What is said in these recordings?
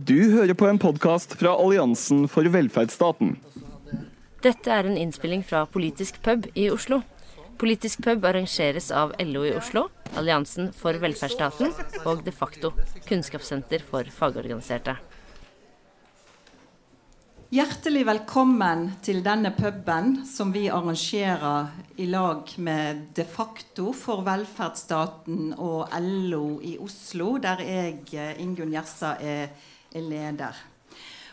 Du hører på en podkast fra Alliansen for velferdsstaten. Dette er en innspilling fra Politisk pub i Oslo. Politisk pub arrangeres av LO i Oslo, Alliansen for velferdsstaten og De facto, kunnskapssenter for fagorganiserte. Hjertelig velkommen til denne puben som vi arrangerer i lag med De facto for velferdsstaten og LO i Oslo, der jeg, Ingunn Gjerstad, er, er leder.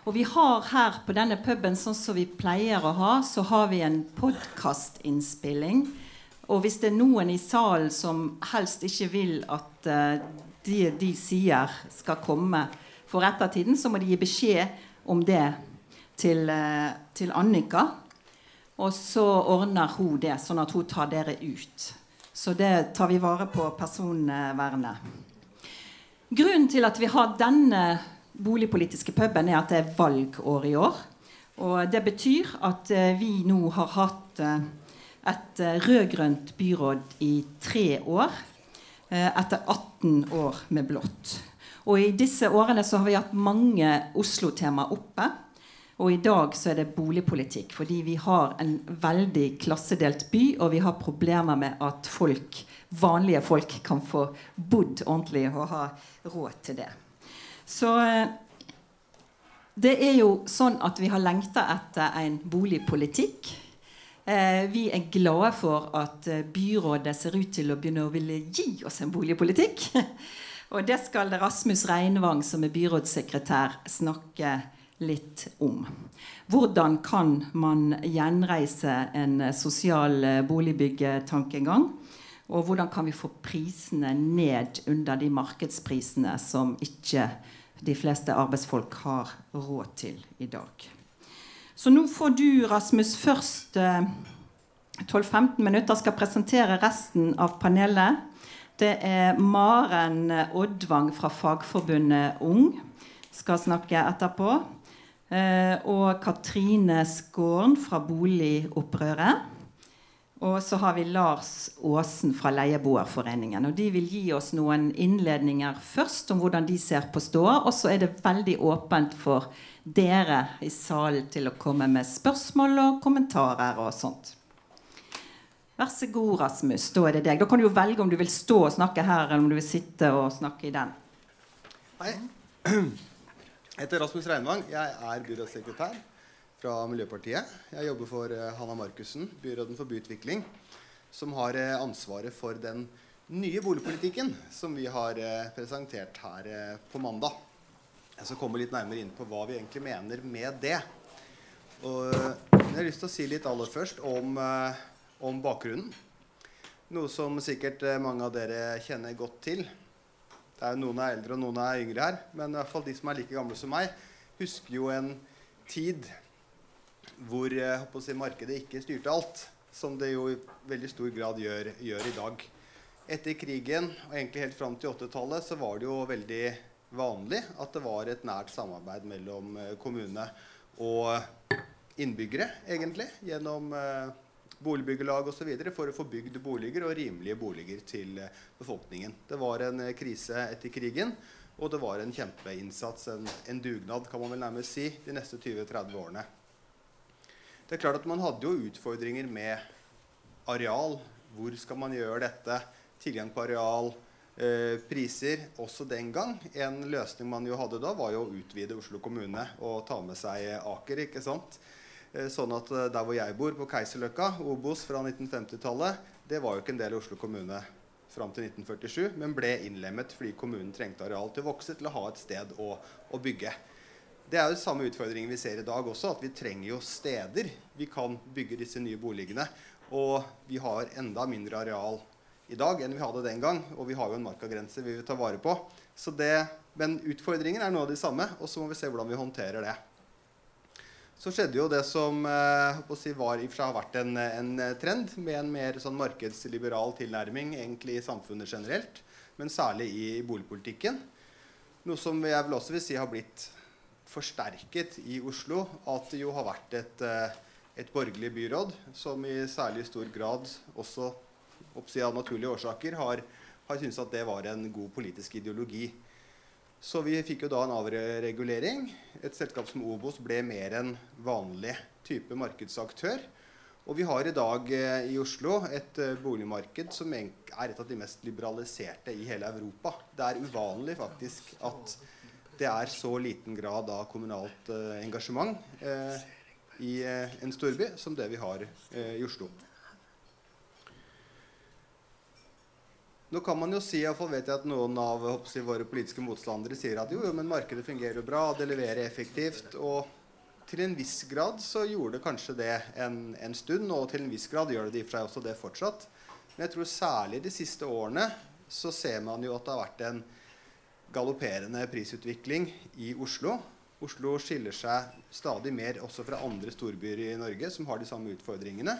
Og vi har her på denne puben, sånn som vi pleier å ha, så har vi en podkastinnspilling. Og hvis det er noen i salen som helst ikke vil at uh, de de sier, skal komme for ettertiden, så må de gi beskjed om det til, uh, til Annika. Og så ordner hun det, sånn at hun tar dere ut. Så det tar vi vare på personvernet. Grunnen til at vi har denne boligpolitiske puben, er at det er valgår i år. Og det betyr at uh, vi nå har hatt et rød-grønt byråd i tre år. Etter 18 år med blått. Og I disse årene så har vi hatt mange Oslo-tema oppe. Og i dag så er det boligpolitikk. Fordi vi har en veldig klassedelt by, og vi har problemer med at folk, vanlige folk kan få bodd ordentlig og ha råd til det. Så det er jo sånn at vi har lengta etter en boligpolitikk. Eh, vi er glade for at byrådet ser ut til å begynne å ville gi oss en boligpolitikk. Og det skal Rasmus Reinvang, som er byrådssekretær, snakke litt om. Hvordan kan man gjenreise en sosial boligbyggetankegang? Og hvordan kan vi få prisene ned under de markedsprisene som ikke de fleste arbeidsfolk har råd til i dag? Så nå får du, Rasmus, først eh, 12-15 minutter. Skal presentere resten av panelet. Det er Maren Oddvang fra Fagforbundet Ung skal snakke etterpå. Eh, og Katrine Skåren fra Boligopprøret. Og så har vi Lars Aasen fra Leieboerforeningen. Og de vil gi oss noen innledninger først om hvordan de ser på ståa. Og så er det veldig åpent for dere i salen til å komme med spørsmål og kommentarer og sånt. Vær så god, Rasmus. Da er det deg. Da kan du jo velge om du vil stå og snakke her, eller om du vil sitte og snakke i den. Hei. Jeg heter Rasmus Reinvang. Jeg er byrådssekretær fra Miljøpartiet. Jeg jobber for Hanna Markussen, byråden for byutvikling, som har ansvaret for den nye boligpolitikken som vi har presentert her på mandag. Jeg skal komme litt nærmere inn på hva vi egentlig mener med det. Og jeg har lyst til å si litt aller først om, om bakgrunnen. Noe som sikkert mange av dere kjenner godt til. Det er jo Noen er eldre og noen er yngre her. Men i hvert fall de som er like gamle som meg, husker jo en tid hvor si, markedet ikke styrte alt. Som det jo i veldig stor grad gjør, gjør i dag. Etter krigen og egentlig helt fram til 80-tallet så var det jo veldig vanlig at det var et nært samarbeid mellom kommune og innbyggere, egentlig. Gjennom eh, boligbyggelag osv. for å få bygd boliger og rimelige boliger til befolkningen. Det var en krise etter krigen, og det var en kjempeinnsats, en, en dugnad, kan man vel nærmest si, de neste 20-30 årene. Det er klart at Man hadde jo utfordringer med areal. Hvor skal man gjøre dette? Tilgang på areal, eh, priser. Også den gang. En løsning man jo hadde da, var jo å utvide Oslo kommune og ta med seg Aker. ikke sant? Sånn at der hvor jeg bor, på Keiserløkka, Obos fra 1950-tallet, det var jo ikke en del av Oslo kommune fram til 1947, men ble innlemmet fordi kommunen trengte areal til å vokse, til å ha et sted å, å bygge. Det er jo samme utfordringen vi ser i dag også, at vi trenger jo steder vi kan bygge disse nye boligene. Og vi har enda mindre areal i dag enn vi hadde den gang. Og vi har jo en markagrense vi vil ta vare på. Det, men utfordringen er noe av de samme, og så må vi se hvordan vi håndterer det. Så skjedde jo det som eh, si, var, i for seg har vært en, en, trend, med en mer sånn markedsliberal tilnærming egentlig i samfunnet generelt, men særlig i boligpolitikken. Noe som jeg vil også vil si har blitt forsterket i Oslo. At det jo har vært et, et borgerlig byråd som i særlig stor grad, også av naturlige årsaker, har, har syntes at det var en god politisk ideologi. Så vi fikk jo da en avregulering. Et selskap som Obos ble mer en vanlig type markedsaktør. Og vi har i dag eh, i Oslo et eh, boligmarked som er et av de mest liberaliserte i hele Europa. Det er uvanlig faktisk at det er så liten grad av kommunalt eh, engasjement eh, i eh, en storby som det vi har eh, i Oslo. Nå kan man jo si, iallfall vet jeg at noen av hoppsi, våre politiske motstandere sier at jo, jo, men markedet fungerer jo bra, det leverer effektivt. Og til en viss grad så gjorde det kanskje det en, en stund, og til en viss grad gjør det i og for seg også det fortsatt. Men jeg tror særlig de siste årene så ser man jo at det har vært en galopperende prisutvikling i Oslo. Oslo skiller seg stadig mer også fra andre storbyer i Norge som har de samme utfordringene,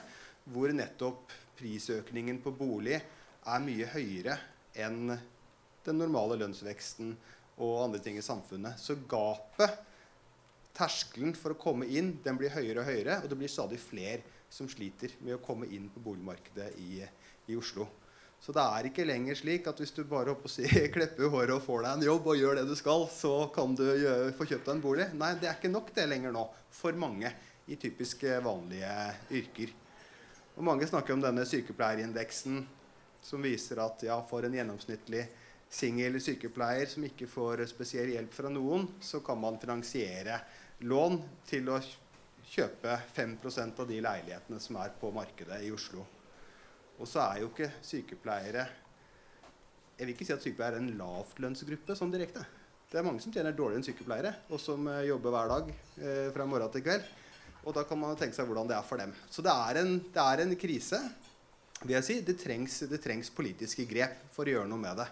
hvor nettopp prisøkningen på bolig er mye høyere enn den normale lønnsveksten og andre ting i samfunnet. Så gapet, terskelen for å komme inn, den blir høyere og høyere. Og det blir stadig flere som sliter med å komme inn på boligmarkedet i, i Oslo. Så det er ikke lenger slik at hvis du bare si, klepper håret og får deg en jobb og gjør det du skal, så kan du få kjøpt deg en bolig. Nei, det er ikke nok det lenger nå for mange i typisk vanlige yrker. Og Mange snakker om denne sykepleierindeksen som viser at ja, for en gjennomsnittlig singel sykepleier som ikke får spesiell hjelp fra noen, så kan man finansiere lån til å kjøpe 5% av de leilighetene som er på markedet i Oslo. Og så er jo ikke sykepleiere Jeg vil ikke si at sykepleiere er en lavtlønnsgruppe sånn direkte. Det er mange som tjener dårligere enn sykepleiere, og som eh, jobber hver dag eh, fra morgen til kveld. Og da kan man tenke seg hvordan det er for dem. Så det er en, det er en krise vil jeg si, det trengs, det trengs, politiske grep for å gjøre noe med det.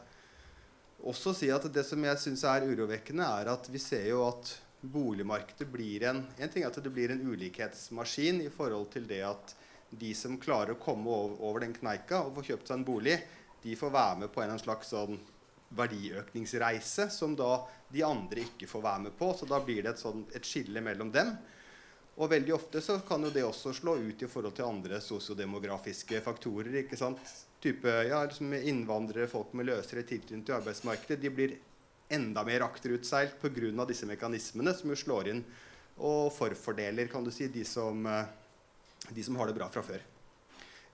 Også si at Det som jeg syns er urovekkende, er at vi ser jo at boligmarkedet blir en En ting er at det blir en ulikhetsmaskin i forhold til det at de som klarer å komme over, over den kneika og få kjøpt seg en bolig, de får være med på en slags sånn verdiøkningsreise som da de andre ikke får være med på. Så da blir det et, sånn, et skille mellom dem. Og veldig ofte så kan jo det også slå ut i forhold til andre sosiodemografiske faktorer. ikke sant? Type ja, liksom Innvandrere, folk med løsere tilknytning til arbeidsmarkedet, de blir enda mer akterutseilt pga. disse mekanismene som jo slår inn og forfordeler kan du si, de som, eh, de som har det bra fra før.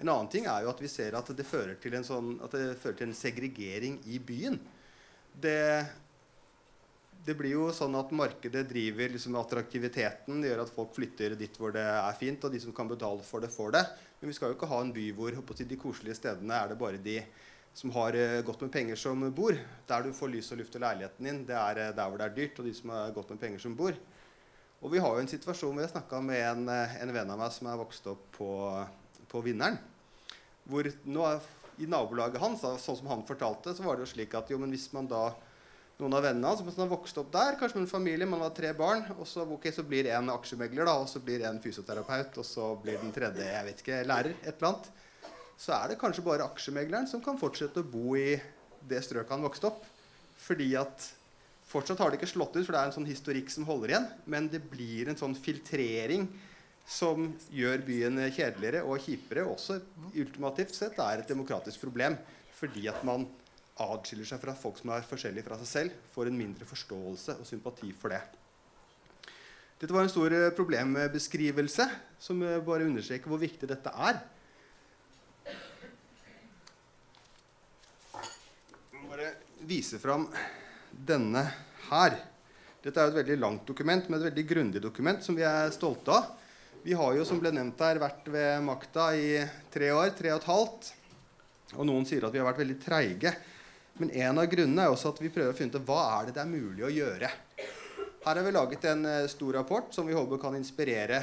En annen ting er jo at vi ser at det fører til en, sånn, fører til en segregering i byen. Det det blir jo sånn at markedet driver liksom attraktiviteten. Det gjør at folk flytter dit hvor det er fint, og de som kan betale for det, får det. Men vi skal jo ikke ha en by hvor de koselige stedene er det bare de som har uh, godt med penger, som bor. Der du får lys og luft i leiligheten din, det er uh, der hvor det er dyrt, og de som har godt med penger, som bor. Og vi har jo en situasjon hvor jeg snakka med en, uh, en, venn av meg som er vokst opp på, på Vinneren. Hvor nå, i nabolaget hans, sånn som han fortalte, så var det jo slik at jo, men hvis man da noen av vennene hans som har vokst opp der, kanskje med en familie, man har tre barn. Og så, okay, så blir en aksjemegler, da, og så blir en fysioterapeut, og så blir den tredje jeg vet ikke, lærer. et eller annet. Så er det kanskje bare aksjemegleren som kan fortsette å bo i det strøket han vokste opp. Fordi at Fortsatt har det ikke slått ut, for det er en sånn historikk som holder igjen. Men det blir en sånn filtrering som gjør byen kjedeligere og kjipere. Også ultimativt sett er et demokratisk problem. Fordi at man adskiller seg fra folk som er forskjellige fra seg selv, får en mindre forståelse og sympati for det. Dette var en stor eh, problembeskrivelse som eh, bare understreker hvor viktig dette er. Jeg må bare vise fram denne her. Dette er et veldig langt dokument, men et veldig grundig dokument som vi er stolte av. Vi har jo, som ble nevnt her, vært ved makta i tre år, tre og et halvt. Og noen sier at vi har vært veldig treige. Men en av grunnene er også at vi prøver å finne ut hva er det det er mulig å gjøre. Her har vi laget en uh, stor rapport som vi håper kan inspirere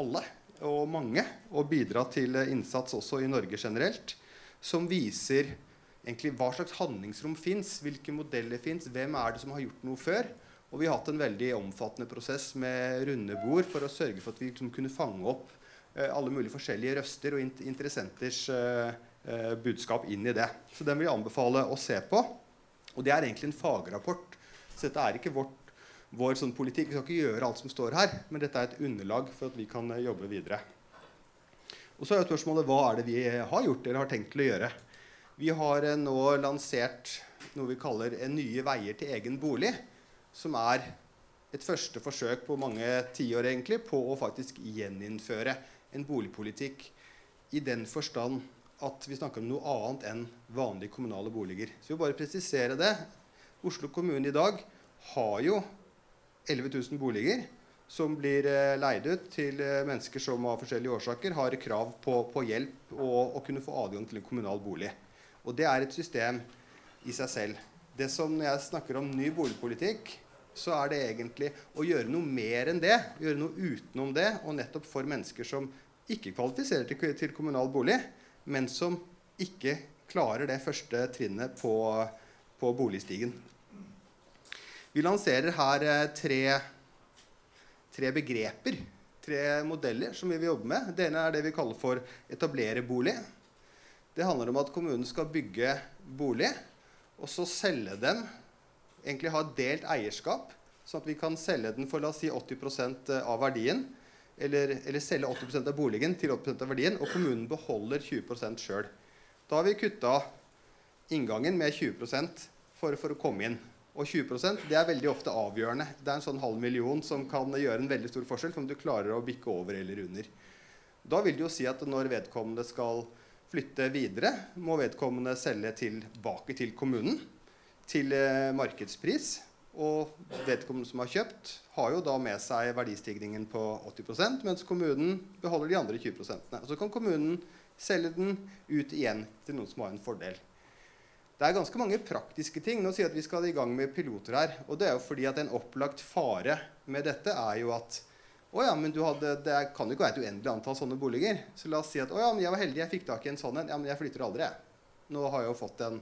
alle og mange, og bidra til uh, innsats også i Norge generelt, som viser egentlig hva slags handlingsrom fins, hvilke modeller fins, hvem er det som har gjort noe før. Og vi har hatt en veldig omfattende prosess med runde bord for å sørge for at vi liksom, kunne fange opp uh, alle mulige forskjellige røster og interessenters eh, budskap inn i det. Så den vil jeg anbefale å se på. Og det er egentlig en fagrapport. Så dette er ikke vårt, vår sånn politikk. Vi skal ikke gjøre alt som står her, men dette er et underlag for at vi kan eh, jobbe videre. Og så er spørsmålet hva er det vi har gjort eller har tenkt til å gjøre. Vi har eh, nå lansert noe vi kaller en Nye veier til egen bolig. Som er et første forsøk på mange tiår egentlig på å faktisk gjeninnføre en boligpolitikk i den forstand at vi snakker om noe annet enn vanlige kommunale boliger. Så vi vil bare presisere det. Oslo kommune i dag har jo 11 000 boliger som blir eh, leid ut til eh, mennesker som av forskjellige årsaker har krav på, på hjelp og å kunne få adgang til en kommunal bolig. Og det er et system i seg selv. Det som Når jeg snakker om ny boligpolitikk, så er det egentlig å gjøre noe mer enn det. Gjøre noe utenom det, og nettopp for mennesker som ikke kvalifiserer til, til kommunal bolig, men som ikke klarer det første trinnet på, på boligstigen. Vi lanserer her eh, tre, tre, begreper, tre modeller, som vi vil jobbe med. Det ene er det vi kaller for etablererbolig. Det handler om at kommunen skal bygge bolig, og så selge dem egentlig ha delt eierskap, sånn at vi kan selge den for la oss si 80% av verdien. Eller, eller selge 80% av boligen til 80% av verdien, og kommunen beholder 20% sjøl. Da har vi kutta inngangen med 20% for, for å komme inn. Og 20% det er veldig ofte avgjørende. Det er en sånn halv million som kan gjøre en veldig stor forskjell for om du klarer å bikke over eller under. Da vil det jo si at når vedkommende skal flytte videre, må vedkommende selge tilbake til kommunen til eh, markedspris. Og vedkommende som har kjøpt, har jo da med seg verdistigningen på 80% mens kommunen beholder de andre 20 Og så kan kommunen selge den ut igjen til noen som har en fordel. Det er ganske mange praktiske ting. Nå sier jeg at vi skal i gang med piloter her. Og det er jo fordi at en opplagt fare med dette er jo at å ja, men hadde, det kan jo ikke være et uendelig antall sånne boliger. Så la oss si at å ja, men jeg var heldig, jeg fikk tak i en sånn en. Ja, men jeg flytter aldri, jeg. Nå har jeg jo fått en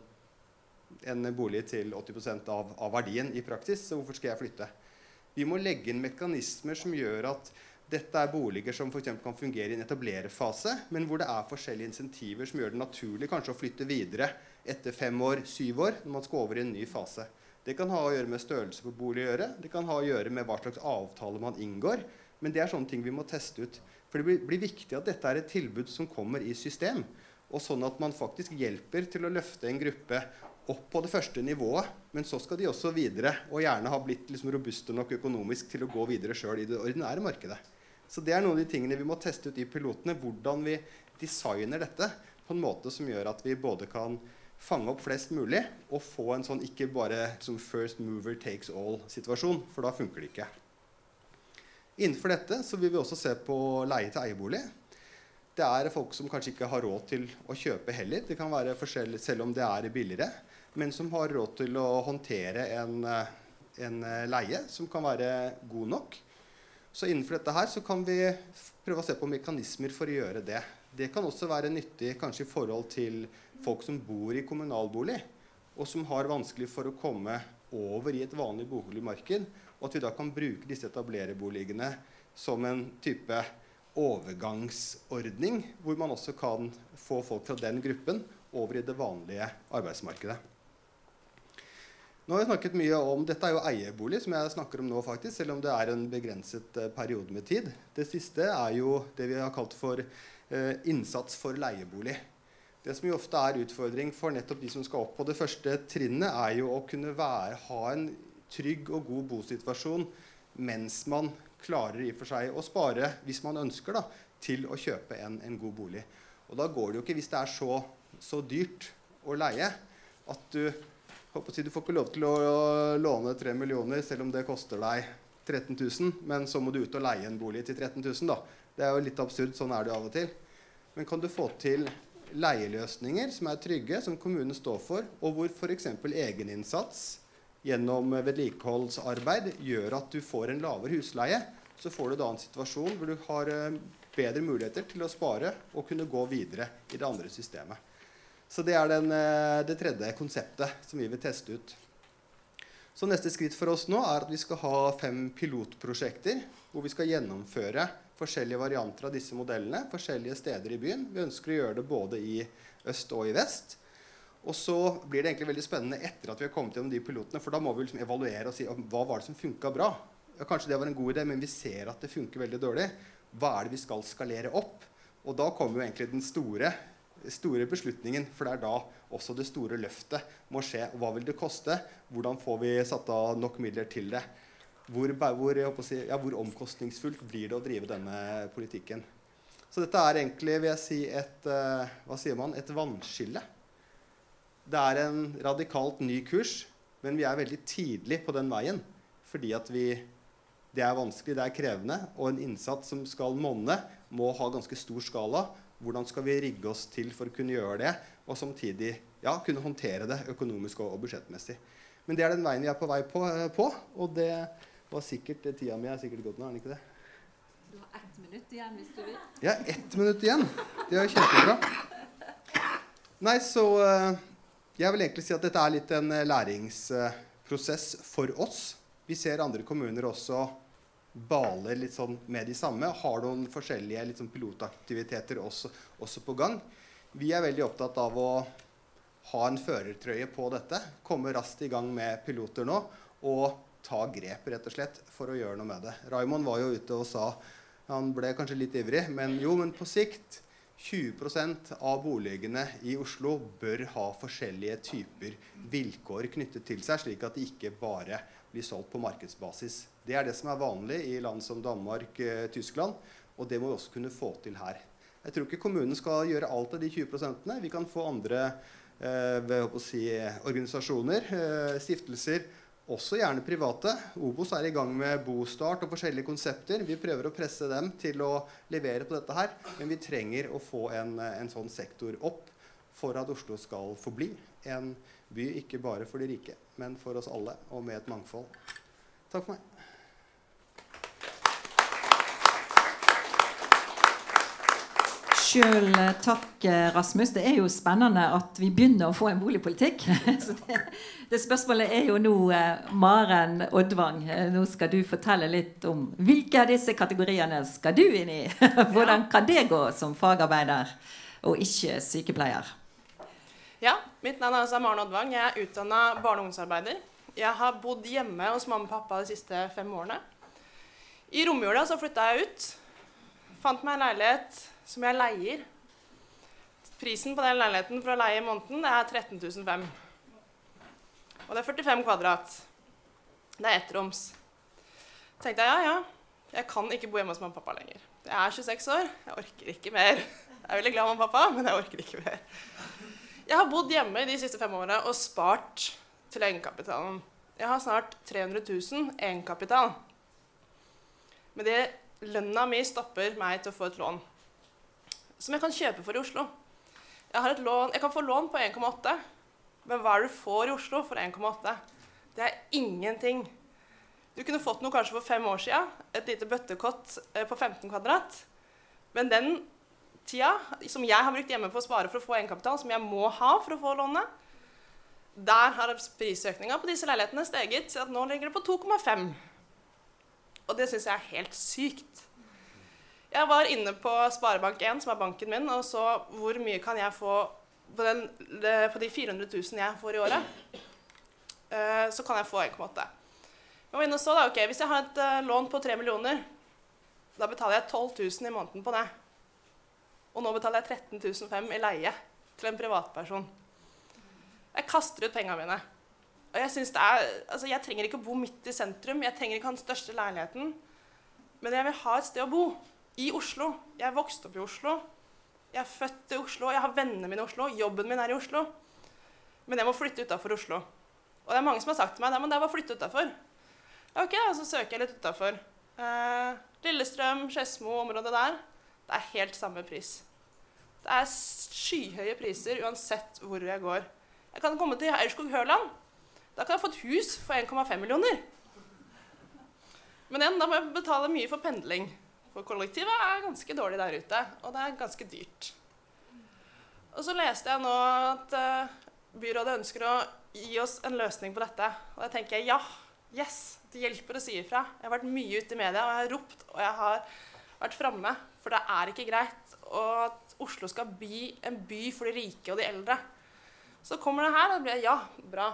en bolig til 80 av, av verdien i praksis, så hvorfor skal jeg flytte? Vi må legge inn mekanismer som gjør at dette er boliger som for kan fungere i en etablererfase, men hvor det er forskjellige insentiver som gjør det naturlig kanskje å flytte videre etter fem år, syv år, når man skal over i en ny fase. Det kan ha å gjøre med størrelse på bolig å gjøre, det kan ha å gjøre med hva slags avtale man inngår. Men det er sånne ting vi må teste ut. For det blir, blir viktig at dette er et tilbud som kommer i system. Og sånn at man faktisk hjelper til å løfte en gruppe opp på det første nivået, men så skal de også videre. Og gjerne ha blitt liksom robuste nok økonomisk til å gå videre sjøl i det ordinære markedet. Så det er noen av de tingene vi må teste ut i pilotene. Hvordan vi designer dette på en måte som gjør at vi både kan fange opp flest mulig og få en sånn ikke bare som first mover takes all-situasjon, for da funker det ikke. Innenfor dette så vil vi også se på leie til eiebolig. Det er folk som kanskje ikke har råd til å kjøpe heller. Det kan være forskjellig selv om det er billigere men som har råd til å håndtere en, en eh, leie som kan være god nok. Så innenfor dette her så kan vi prøve å se på mekanismer for å gjøre det. Det kan også være nyttig kanskje i forhold til folk som bor i kommunalbolig, og som har vanskelig for å komme over i et vanlig boligmarked. Og at vi da kan bruke disse etablererboligene som en type overgangsordning, hvor man også kan få folk fra den gruppen over i det vanlige arbeidsmarkedet. Nå har vi snakket mye om, Dette er jo eierbolig, som jeg snakker om nå, faktisk, selv om det er en begrenset uh, periode med tid. Det siste er jo det vi har kalt for eh, innsats for leiebolig. Det som jo ofte er utfordring for nettopp de som skal opp på det første trinnet, er jo å kunne være, ha en trygg og god bosituasjon mens man klarer i og for seg å spare, hvis man ønsker, da, til å kjøpe en, en god bolig. Og da går det jo ikke, hvis det er så, så dyrt å leie, at du du får ikke lov til å låne 3 millioner selv om det koster deg 13 000, men så må du ut og leie en bolig til 13 000. da. Det er jo litt absurd. Sånn er det jo av og til. Men kan du få til leieløsninger som er trygge, som kommunen står for, og hvor f.eks. egeninnsats gjennom vedlikeholdsarbeid gjør at du får en lavere husleie, så får du da en situasjon hvor du har eh, bedre muligheter til å spare og kunne gå videre i det andre systemet. Så det er den, eh, det tredje konseptet som vi vil teste ut. Så neste skritt for oss nå er at vi skal ha fem pilotprosjekter hvor vi skal gjennomføre forskjellige varianter av disse modellene forskjellige steder i byen. Vi ønsker å gjøre det både i øst og i vest. Og så blir det egentlig veldig spennende etter at vi har kommet gjennom de pilotene, for da må vi liksom evaluere og si hva var det som funka bra. Ja, kanskje det var en god idé, men vi ser at det funker veldig dårlig. Hva er det vi skal skalere opp? Og da kommer jo egentlig den store store beslutningen. For det er da også det store løftet må skje. Hva vil det koste? Hvordan får vi satt av nok midler til det? Hvor, hvor, si, ja, hvor omkostningsfullt blir det å drive denne politikken? Så dette er egentlig vil jeg si, et, uh, hva sier man, et vannskille. Det er en radikalt ny kurs, men vi er veldig tidlig på den veien. Fordi at vi, det er vanskelig, det er krevende, og en innsats som skal monne, må ha ganske stor skala. Hvordan skal vi rigge oss til for å kunne gjøre det, og samtidig ja, kunne håndtere det økonomisk og, og budsjettmessig. Men det er den veien vi er på vei på, uh, på og det var sikkert, Tida mi er sikkert gått nå, er den ikke det? Du har ett minutt igjen hvis du vil. Ja, ett minutt igjen. Det er kjempebra. Nei, så uh, Jeg vil egentlig si at dette er litt en uh, læringsprosess for oss. Vi ser andre kommuner også baler litt sånn med de samme. Har noen forskjellige sånn pilotaktiviteter også, også, på gang. Vi er veldig opptatt av å ha en førertrøye på dette. Komme raskt i gang med piloter nå. Og ta grep rett og slett, for å gjøre noe med det. Raymond var jo ute og sa Han ble kanskje litt ivrig, men jo, men på sikt 20% av boligene i Oslo bør ha forskjellige typer vilkår knyttet til seg, slik at de ikke bare blir solgt på markedsbasis. Det er det som er vanlig i land som Danmark, eh, Tyskland, og det må vi også kunne få til her. Jeg tror ikke kommunen skal gjøre alt av de 20% Vi kan få andre eh, si, organisasjoner, eh, stiftelser, også gjerne private. Obos er i gang med bostart og forskjellige konsepter. Vi prøver å presse dem til å levere på dette her, men vi trenger å få en, en sånn sektor opp for at Oslo skal forbli en by ikke bare for de rike, men for oss alle, og med et mangfold. Takk for meg. Sjøl eh, takk, eh, Rasmus. Det er jo spennende at vi begynner å få en boligpolitikk. Så det, det spørsmålet er jo nå, eh, Maren Oddvang, nå skal du fortelle litt om hvilke av disse kategoriene skal du inn i? Hvordan kan det gå som fagarbeider og ikke sykepleier? Ja, mitt navn er altså Maren Oddvang. Jeg er utdanna barne- og ungdomsarbeider. Jeg har bodd hjemme hos mamma og pappa de siste fem årene. I romjula så flytta jeg ut. Fant meg en leilighet som jeg leier. Prisen på den leiligheten for å leie i måneden er 13 500. Og det er 45 kvadrat. Det er ettroms. Tenkte jeg ja, ja, jeg kan ikke bo hjemme hos mamma og pappa lenger. Jeg er 26 år, jeg orker ikke mer. Jeg er veldig glad i mamma og pappa, men jeg orker ikke mer. Jeg har bodd hjemme de siste fem årene og spart til egenkapitalen. Jeg har snart 300 000 egenkapital. Men det lønna mi stopper meg til å få et lån som jeg kan kjøpe for i Oslo. Jeg, lån, jeg kan få lån på 1,8, men hva er det du får i Oslo for 1,8? Det er ingenting. Du kunne fått noe kanskje for fem år siden, et lite bøttekott eh, på 15 kvadrat. Men den tida som jeg har brukt hjemme på å spare for å få egenkapital, som jeg må ha for å få lånet, der har prisøkninga på disse leilighetene steget Så nå ligger det på 2,5. Og det syns jeg er helt sykt. Jeg var inne på Sparebank1, som er banken min, og så hvor mye kan jeg få på, den, på de 400 000 jeg får i året. Uh, så kan jeg få 1,8. Jeg var inne og så da, ok, Hvis jeg har et uh, lån på 3 millioner, da betaler jeg 12 000 i måneden på det. Og nå betaler jeg 13 500 i leie til en privatperson. Jeg kaster ut pengene mine. Og jeg, det er, altså jeg trenger ikke å bo midt i sentrum, jeg trenger ikke ha den største leiligheten. Men jeg vil ha et sted å bo i Oslo. Jeg er vokst opp i Oslo. Jeg er født i Oslo, jeg har vennene mine i Oslo. Jobben min er i Oslo. Men jeg må flytte utafor Oslo. Og det er mange som har sagt til meg men det er bare å flytte utafor. Ok, og så søker jeg litt utafor. Eh, Lillestrøm, Skedsmo, området der. Det er helt samme pris. Det er skyhøye priser uansett hvor jeg går. Jeg kan komme til Aurskog-Høland. Da kan jeg få et hus for 1,5 millioner. Men igjen, da må jeg betale mye for pendling. For kollektivet er ganske dårlig der ute, og det er ganske dyrt. Og så leste jeg nå at uh, byrådet ønsker å gi oss en løsning på dette. Og da tenker jeg ja, yes, det hjelper å si ifra. Jeg har vært mye ute i media, og jeg har ropt, og jeg har vært framme. For det er ikke greit at Oslo skal bli en by for de rike og de eldre. Så kommer det her, og det blir ja, bra.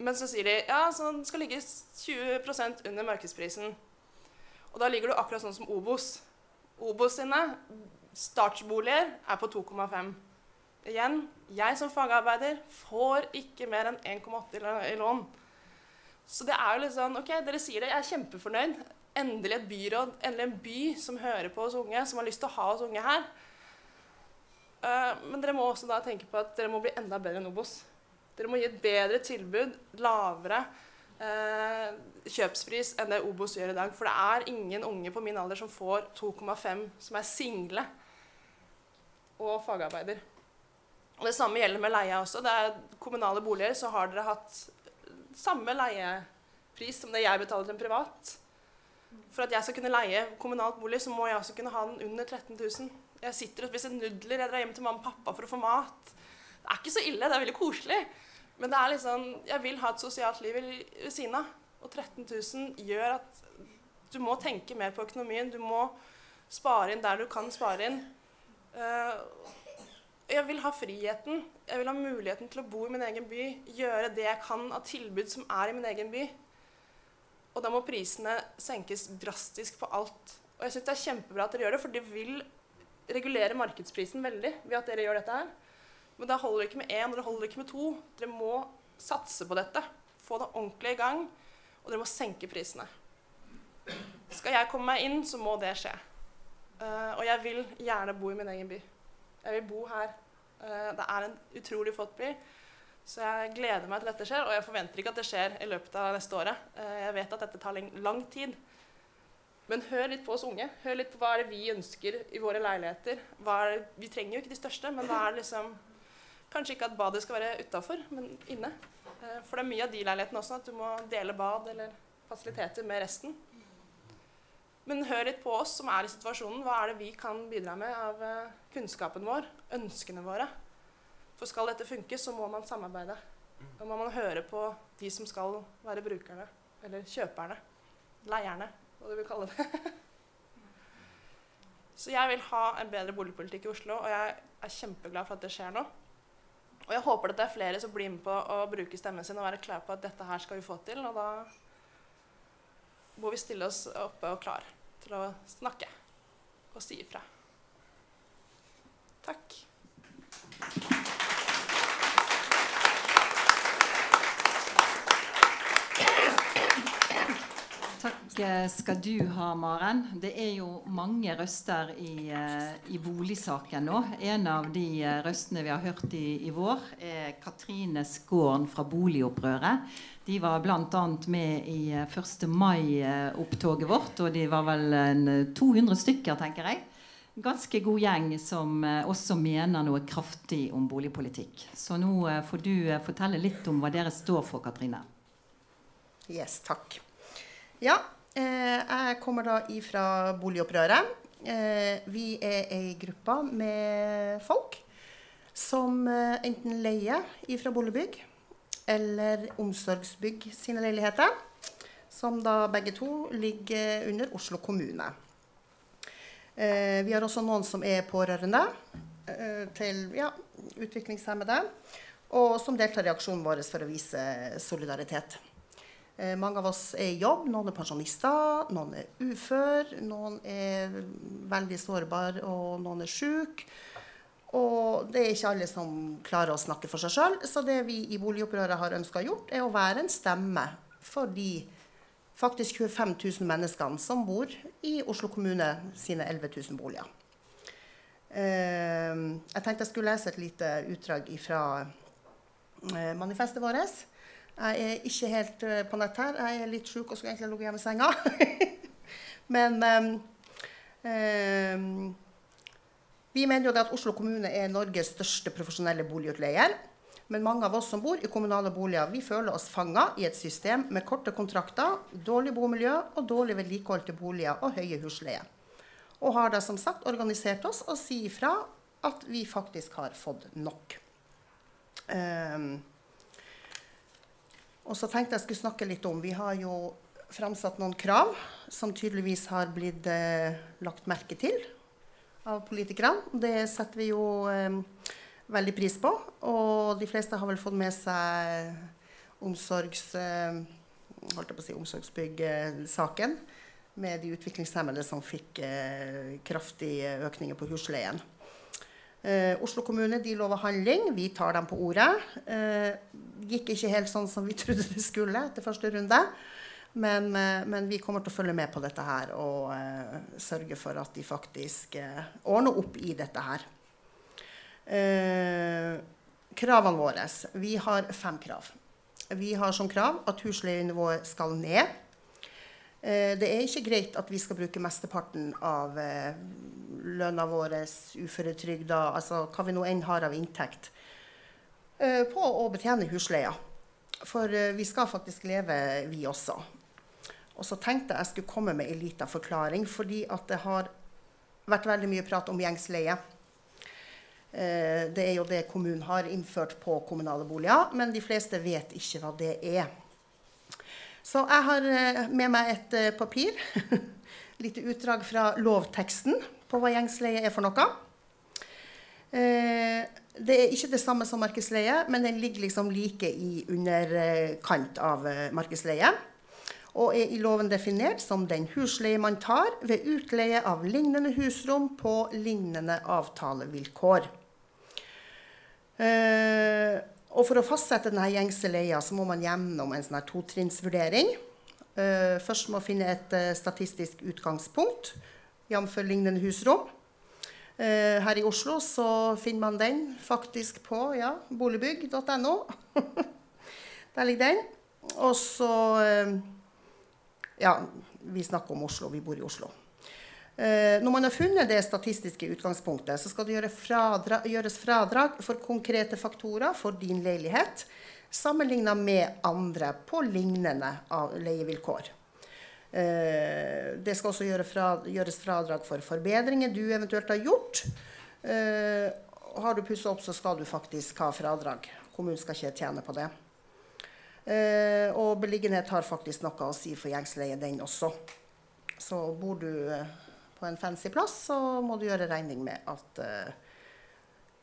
Men så sier de ja, så den skal ligge 20% under markedsprisen. Og da ligger du akkurat sånn som Obos. Obos sine Startsboliger er på 2,5. Igjen, jeg som fagarbeider får ikke mer enn 1,8 i lån. Så det er jo litt sånn OK, dere sier det, jeg er kjempefornøyd. Endelig et byråd, endelig en by som hører på oss unge, som har lyst til å ha oss unge her. Uh, men dere må også da tenke på at dere må bli enda bedre enn Obos. Dere må gi et bedre tilbud, lavere kjøpspris enn det Obos gjør i dag. For det er ingen unge på min alder som får 2,5 som er single og fagarbeider. Og Det samme gjelder med leie også. Det er kommunale boliger, så har dere hatt samme leiepris som det jeg betaler til en privat. For at jeg skal kunne leie kommunalt bolig, så må jeg også kunne ha den under 13 000. Jeg sitter og spiser nudler, jeg drar hjem til mamma og pappa for å få mat. Det er ikke så ille, det er veldig koselig. Men det er liksom, jeg vil ha et sosialt liv ved siden av. Og 13 000 gjør at du må tenke mer på økonomien. Du må spare inn der du kan spare inn. Uh, jeg vil ha friheten. Jeg vil ha muligheten til å bo i min egen by. Gjøre det jeg kan av tilbud som er i min egen by. Og da må prisene senkes drastisk på alt. Og jeg syns det er kjempebra at dere gjør det, for det vil regulere markedsprisen veldig ved at dere gjør dette her. Men da holder det ikke med én, og det holder ikke med to. Dere må satse på dette. Få det ordentlig i gang, og dere må senke prisene. Skal jeg komme meg inn, så må det skje. Uh, og jeg vil gjerne bo i min egen by. Jeg vil bo her. Uh, det er en utrolig flott by. Så jeg gleder meg til dette skjer, og jeg forventer ikke at det skjer i løpet av neste året. Uh, jeg vet at dette tar lang tid. Men hør litt på oss unge. Hør litt på hva er det vi ønsker i våre leiligheter. Vi trenger jo ikke de største, men hva er det liksom Kanskje ikke at badet skal være utafor, men inne. Eh, for det er mye av de leilighetene også at du må dele bad eller fasiliteter med resten. Men hør litt på oss som er i situasjonen. Hva er det vi kan bidra med av eh, kunnskapen vår, ønskene våre? For skal dette funke, så må man samarbeide. Da må man høre på de som skal være brukerne, eller kjøperne, leierne, hva du vil kalle det. så jeg vil ha en bedre boligpolitikk i Oslo, og jeg er kjempeglad for at det skjer nå. Og jeg håper at det er flere som blir med på å bruke stemmen sin og være klar på at dette her skal vi få til. Og da må vi stille oss oppe og klar til å snakke og si ifra. Takk. Skal du ha, Maren. Det er jo mange røster i, eh, i boligsaken nå. En av de eh, røstene vi har hørt i, i vår, er Katrine Skåren fra Boligopprøret. De var bl.a. med i 1. Eh, mai-opptoget vårt, og de var vel 200 stykker, tenker jeg. Ganske god gjeng som også mener noe kraftig om boligpolitikk. Så nå får du fortelle litt om hva dere står for, Katrine. Yes, takk. Ja, jeg kommer da ifra Boligopprøret. Eh, vi er ei gruppe med folk som eh, enten leier ifra boligbygg eller omsorgsbygg sine leiligheter. Som da begge to ligger under Oslo kommune. vi har også noen som er pårørende til ja, utviklingshemmede, og som deltar i aksjonen vår for å vise solidaritet. Eh, mange av oss er i jobb. Noen er pensjonister, noen er ufør, noen er veldig sårbare, og noen er syke. Og det er ikke alle som klarer å snakke for seg sjøl. Så det vi i Boligopprøret har ønska gjort, er å være en stemme for de faktisk 25 000 menneskene som bor i Oslo kommune sine 11 000 boliger. Eh, jeg tenkte jeg skulle lese et lite utdrag fra eh, manifestet vårt. Jeg er ikke helt uh, på nett her. Jeg er litt sjuk og skulle egentlig ligget hjemme i senga. Men um, um, vi mener jo at Oslo kommune er Norges største profesjonelle boligutleier. Men mange av oss som bor i kommunale boliger, vi føler oss fanga i et system med korte kontrakter, dårlig bomiljø og dårlig vedlikeholdte boliger og høye husleier. Og har da som sagt organisert oss og sier ifra at vi faktisk har fått nok. Um, og så tenkte jeg skulle snakke litt om Vi har jo framsatt noen krav som tydeligvis har blitt eh, lagt merke til av politikerne. Det setter vi jo eh, veldig pris på. Og de fleste har vel fått med seg omsorgs, eh, holdt jeg på å si, omsorgsbygg-saken. med de utviklingshemmede som fikk eh, kraftige økninger på husleien. Eh, Oslo kommune de lover handling. Vi tar dem på ordet. Eh, gikk ikke helt sånn som vi trodde det skulle etter første runde. Men, eh, men, vi kommer til å følge med på dette her og eh, sørge for at de faktisk eh, ordner opp i dette her. Eh, kravene våre. Vi har fem krav. Vi har som krav at husleienivået skal ned. Eh, det er ikke greit at vi skal bruke mesteparten av eh, lønna vår, uføretrygda, altså hva vi nå enn har av inntekt, på å betjene husleia. For vi skal faktisk leve, vi også. Og så tenkte jeg skulle komme med en liten forklaring, fordi at det har vært veldig mye prat om gjengsleie. Eh, det er jo det kommunen har innført på kommunale boliger, men de fleste vet ikke hva det er. Så jeg har eh, med meg et eh, papir, lite utdrag fra lovteksten på hva gjengsleie er for noe. Det er ikke det samme som markedsleie, men den ligger liksom like i underkant av markedsleie og er i loven definert som den husleie man tar ved utleie av lignende husrom på lignende avtalevilkår. Uh, og For å fastsette denne gjengse leia så må man gjennom en sånn totrinnsvurdering. Uh, først må man finne et uh, statistisk utgangspunkt, jf. lignende husrom. her i Oslo så finner man den faktisk på ja, boligbygg.no. Der ligger den. Og så ja, vi snakker om Oslo, vi bor i Oslo. Eh, når man har funnet det statistiske utgangspunktet, så skal det gjøre fradra, gjøres fradrag for konkrete faktorer for din leilighet sammenligna med andre på lignende leievilkår. Eh, det skal også gjøre fra, gjøres fradrag for forbedringer du eventuelt har gjort. Eh, har du pussa opp, så skal du faktisk ha fradrag. Kommunen skal ikke tjene på det. Og beliggenhet har faktisk noe å si for gjengsleie, den også. Så bor du på en fancy plass, så må du gjøre regning med at eh,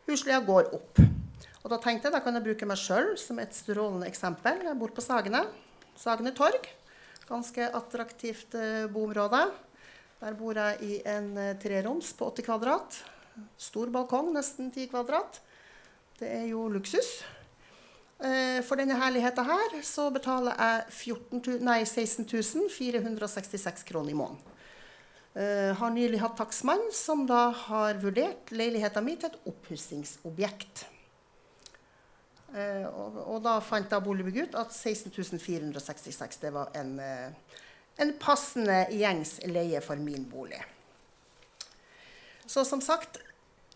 husleia går opp. Og da tenkte jeg da kan jeg bruke meg sjøl som et strålende eksempel. Jeg bor på Sagene. Sagene torg. Ganske attraktivt eh, boområde. Der bor jeg i en eh, treroms på 80 kvadrat. Stor balkong, nesten 10 kvadrat. Det er jo luksus. For denne herligheten her så betaler jeg 14, nei, 16 466 kroner i måneden. Uh, har nylig hatt takstmann som da har vurdert leiligheten min til et oppussingsobjekt. Uh, og, og, da fant da Boligbygg ut at 16.466 det var en, uh, en passende gjengs leie for min bolig. Så som sagt,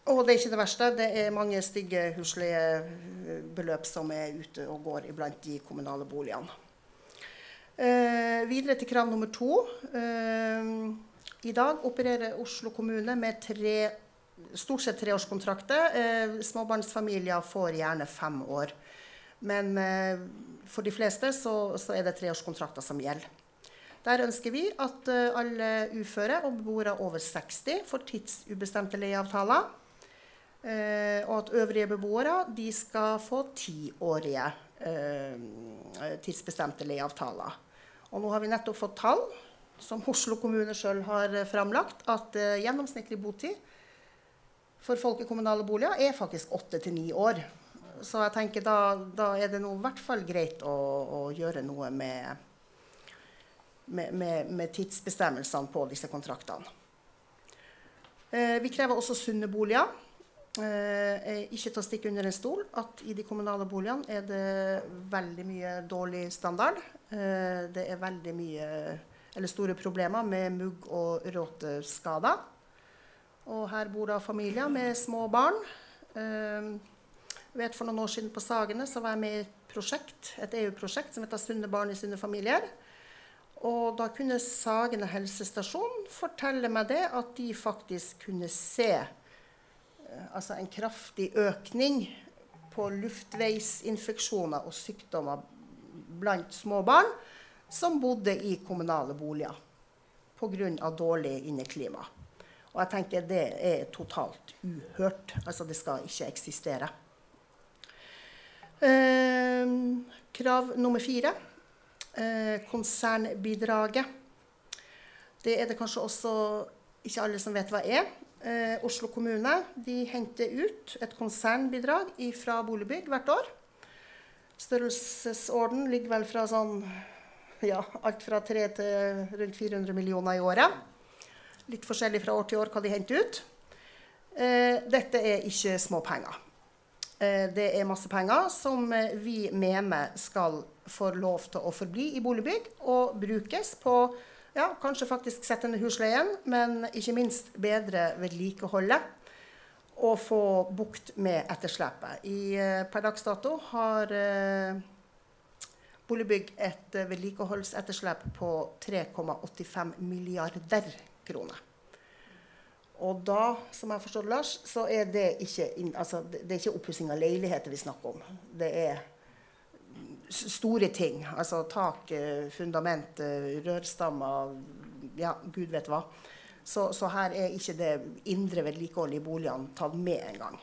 og det er ikke det verste. Det er mange stygge husleiebeløp som er ute og går iblant de kommunale boligene. Videre til krav nummer to. Eh, I dag opererer Oslo kommune med tre, stort sett treårskontrakter. Eh, småbarnsfamilier får gjerne fem år. Men eh, for de fleste så, så er det treårskontrakter som gjelder. Der ønsker vi at eh, alle uføre og beboere over 60 får tidsubestemte leieavtaler. Eh, og at øvrige beboere de skal få tiårige eh, tidsbestemte leieavtaler. Og nå har vi nettopp fått tall som Oslo kommune sjøl har framlagt, at eh, gjennomsnittlig botid for folk i kommunale boliger er faktisk åtte til ni år. Så jeg tenker da, da er det noe i hvert fall greit å, å gjøre noe med, med, med, med tidsbestemmelsene på disse kontraktene. Eh, vi krever også sunne boliger. Eh, ikke til å stikke under en stol at i de kommunale boligene er det veldig mye dårlig standard. Eh, det er veldig mye, eller store problemer med mugg- og råteskader. Og her bor da familier med små barn. Eh, jeg vet For noen år siden på Sagene så var jeg med i et prosjekt, et EU-prosjekt som heter 'Sunne barn i sunne familier'. Og da kunne Sagene helsestasjon fortelle meg det at de faktisk kunne se altså en kraftig økning på luftveisinfeksjoner og sykdommer blant små barn som bodde i kommunale boliger pga. dårlig inneklima. Og jeg tenker det er totalt uhørt. Altså det skal ikke eksistere. Eh, krav nummer fire. Eh, konsernbidraget. Det er det kanskje også ikke alle som vet hva er. Eh, Oslo kommune henter ut et konsernbidrag fra Boligbygg hvert år. Størrelsesorden ligger vel fra sånn ja, alt fra 3 til rundt 400 millioner i året. Litt forskjellig fra år til år hva de henter ut. Eh, dette er ikke småpenger. Eh, det er masse penger som eh, vi mener skal få lov til å forbli i boligbygg og brukes på ja, kanskje faktisk sette ned husleien, men ikke minst bedre vedlikeholdet og få bukt med etterslepet. I, per dags dato har Boligbygg et vedlikeholdsetterslep på 3,85 milliarder kroner. Og da, som jeg forstår Lars, så er det ikke, altså, ikke oppussing av leiligheter vi snakker om. Det er store ting. Altså tak, fundament, rørstammer, ja, gud vet hva. Så, så, her er ikke det indre vedlikeholdet i boligene tatt med engang.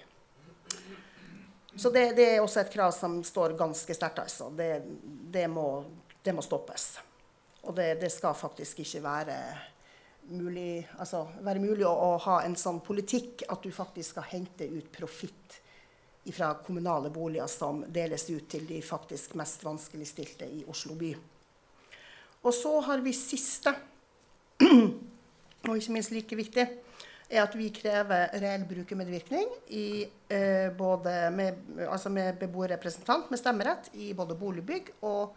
Så det, det, er også et krav som står ganske sterkt. Altså. Det, det, må, det, må, stoppes. Og det, skal faktisk ikke være mulig, altså, være mulig å, å, ha en sånn politikk at du faktisk skal hente ut profitt fra kommunale boliger som deles ut til de faktisk mest vanskeligstilte i Oslo by. Og så har vi siste, og ikke minst like viktig, er at vi krever reell brukermedvirkning i, eh, med, altså med beboerrepresentant med stemmerett i både boligbygg og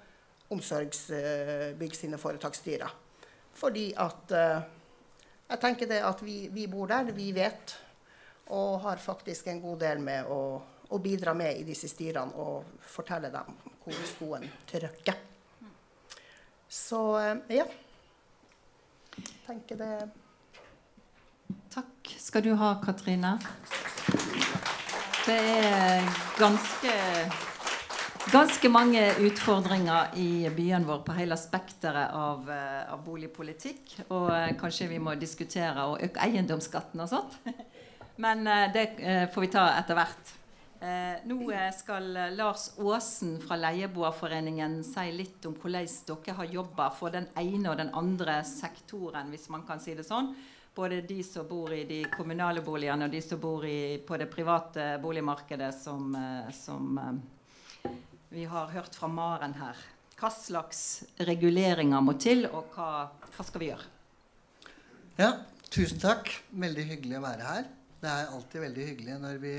omsorgsbygg sine foretaksstyrer. Fordi at eh, jeg tenker det at vi, vi, bor der, vi vet, og har faktisk en god del med å, å bidra med i disse styrene og fortelle dem hvor skoen trykker. Så eh, ja. Jeg tenker det Takk skal du ha, Katrine. Det er ganske ganske mange utfordringer i byen vår på hele spekteret av, eh, av, boligpolitikk. Og eh, kanskje vi må diskutere å øke eiendomsskatten og sånt. Men eh, det får vi ta etter hvert. Nå skal Lars Aasen fra Leieboerforeningen si litt om hvordan dere har jobba for den ene og den andre sektoren, hvis man kan si det sånn. Både de som bor i de kommunale boligene, og de som bor i, på det private boligmarkedet, som, som vi har hørt fra Maren her. Hva slags reguleringer må til, og hva, hva skal vi gjøre? Ja, tusen takk. Veldig hyggelig å være her. Det er alltid veldig hyggelig når vi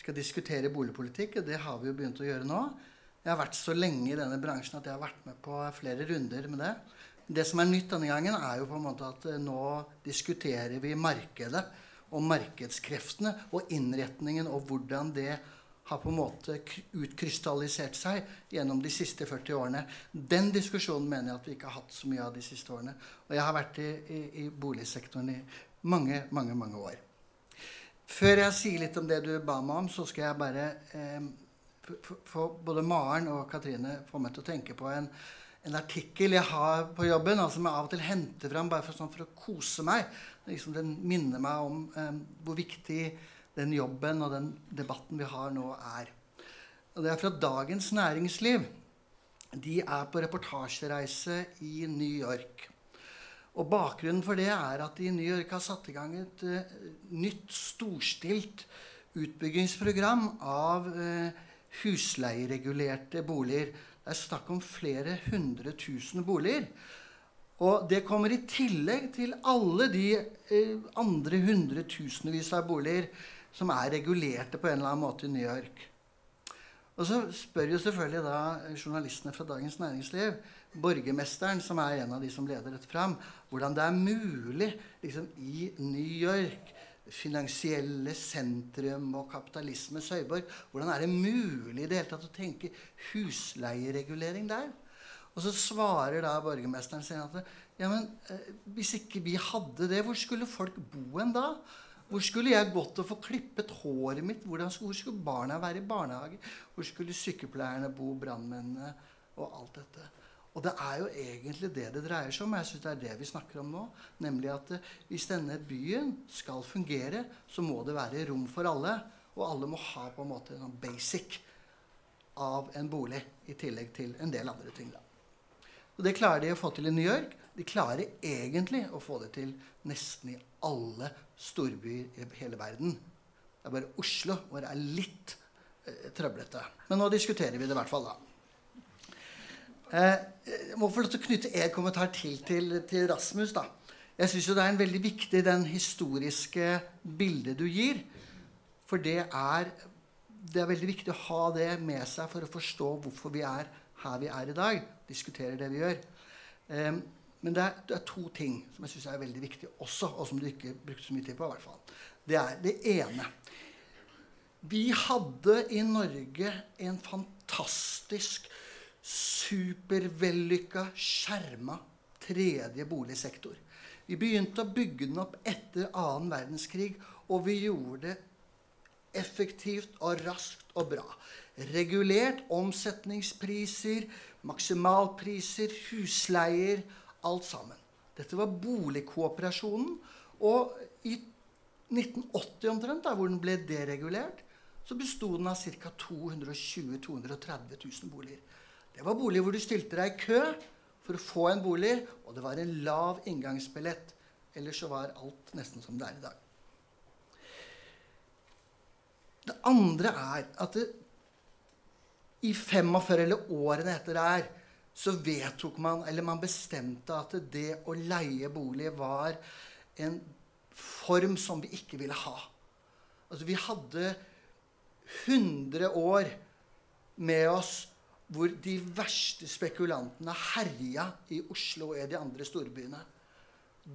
skal diskutere boligpolitikk, og det har vi jo begynt å gjøre nå. Jeg har vært så lenge i denne bransjen at jeg har vært med på flere runder med det. Det som er nytt denne gangen, er jo på en måte at eh, nå diskuterer vi markedet og markedskreftene og innretningen og hvordan det har på en måte utkrystallisert seg gjennom de siste 40 årene. Den diskusjonen mener jeg at vi ikke har hatt så mye av de siste årene. Og jeg har vært i, i, i boligsektoren i mange, mange, mange år. Før jeg sier litt om det du ba meg om, så skal jeg bare eh, få både Maren og Katrine få meg til å tenke på en, en artikkel jeg har på jobben, altså som jeg av og til henter fram bare for, sånn, for å kose meg. Liksom den minner meg om eh, hvor viktig den jobben og den debatten vi har nå, er. Og det er fra Dagens Næringsliv. De er på reportasjereise i New York. Og Bakgrunnen for det er at de i New York har satt i gang et uh, nytt, storstilt utbyggingsprogram av uh, husleieregulerte boliger. Det er snakk om flere hundre tusen boliger. Og det kommer i tillegg til alle de uh, andre hundretusenvis av boliger som er regulerte på en eller annen måte i New York. Og så spør jo selvfølgelig da journalistene fra Dagens Næringsliv borgermesteren, som er en av de som leder dette fram, hvordan det er mulig liksom, i New York, finansielle sentrum og kapitalismens høyborg, hvordan er det mulig i det hele tatt å tenke husleieregulering der? Og så svarer da borgermesteren sin at ja, men, eh, hvis ikke vi hadde det, hvor skulle folk bo en da? Hvor skulle jeg gått og få klippet håret mitt? Hvor skulle barna være i barnehage? Hvor skulle sykepleierne bo, brannmennene og alt dette? Og det er jo egentlig det det dreier seg om. Jeg synes det er det vi snakker om nå. Nemlig at eh, hvis denne byen skal fungere, så må det være rom for alle. Og alle må ha på en måte en basic av en bolig i tillegg til en del andre ting. Da. Og det klarer de å få til i New York. De klarer egentlig å få det til nesten i alle storbyer i hele verden. Det er bare Oslo hvor det er litt eh, trøblete. Men nå diskuterer vi det i hvert fall, da. Eh, jeg må få lov til å knytte en kommentar til til, til Rasmus. da. Jeg syns det er en veldig viktig den historiske bildet du gir. For det er, det er veldig viktig å ha det med seg for å forstå hvorfor vi er her vi er i dag. Diskuterer det vi gjør. Eh, men det er, det er, to ting som jeg syns er veldig viktig også, og som du ikke brukte så mye tid på. i hvert fall. Det er det ene. Vi hadde i Norge en fantastisk, supervellykka, skjerma tredje boligsektor. Vi begynte å bygge den opp etter annen verdenskrig, og vi gjorde det effektivt og raskt og bra. Regulert omsetningspriser, maksimalpriser, husleier alt sammen. Dette var boligkooperasjonen. Og i 1980 omtrent, da, hvor den ble deregulert, så besto den av ca. 220 230 000 boliger. Det var boliger hvor du stilte deg i kø for å få en bolig, og det var en lav inngangsbillett. Ellers så var alt nesten som det er i dag. Det andre er at det, i 45 eller årene etter der så vedtok man, eller man bestemte at det å leie bolig var en form som vi ikke ville ha. Altså Vi hadde 100 år med oss hvor de verste spekulantene herja i Oslo og i de andre storbyene.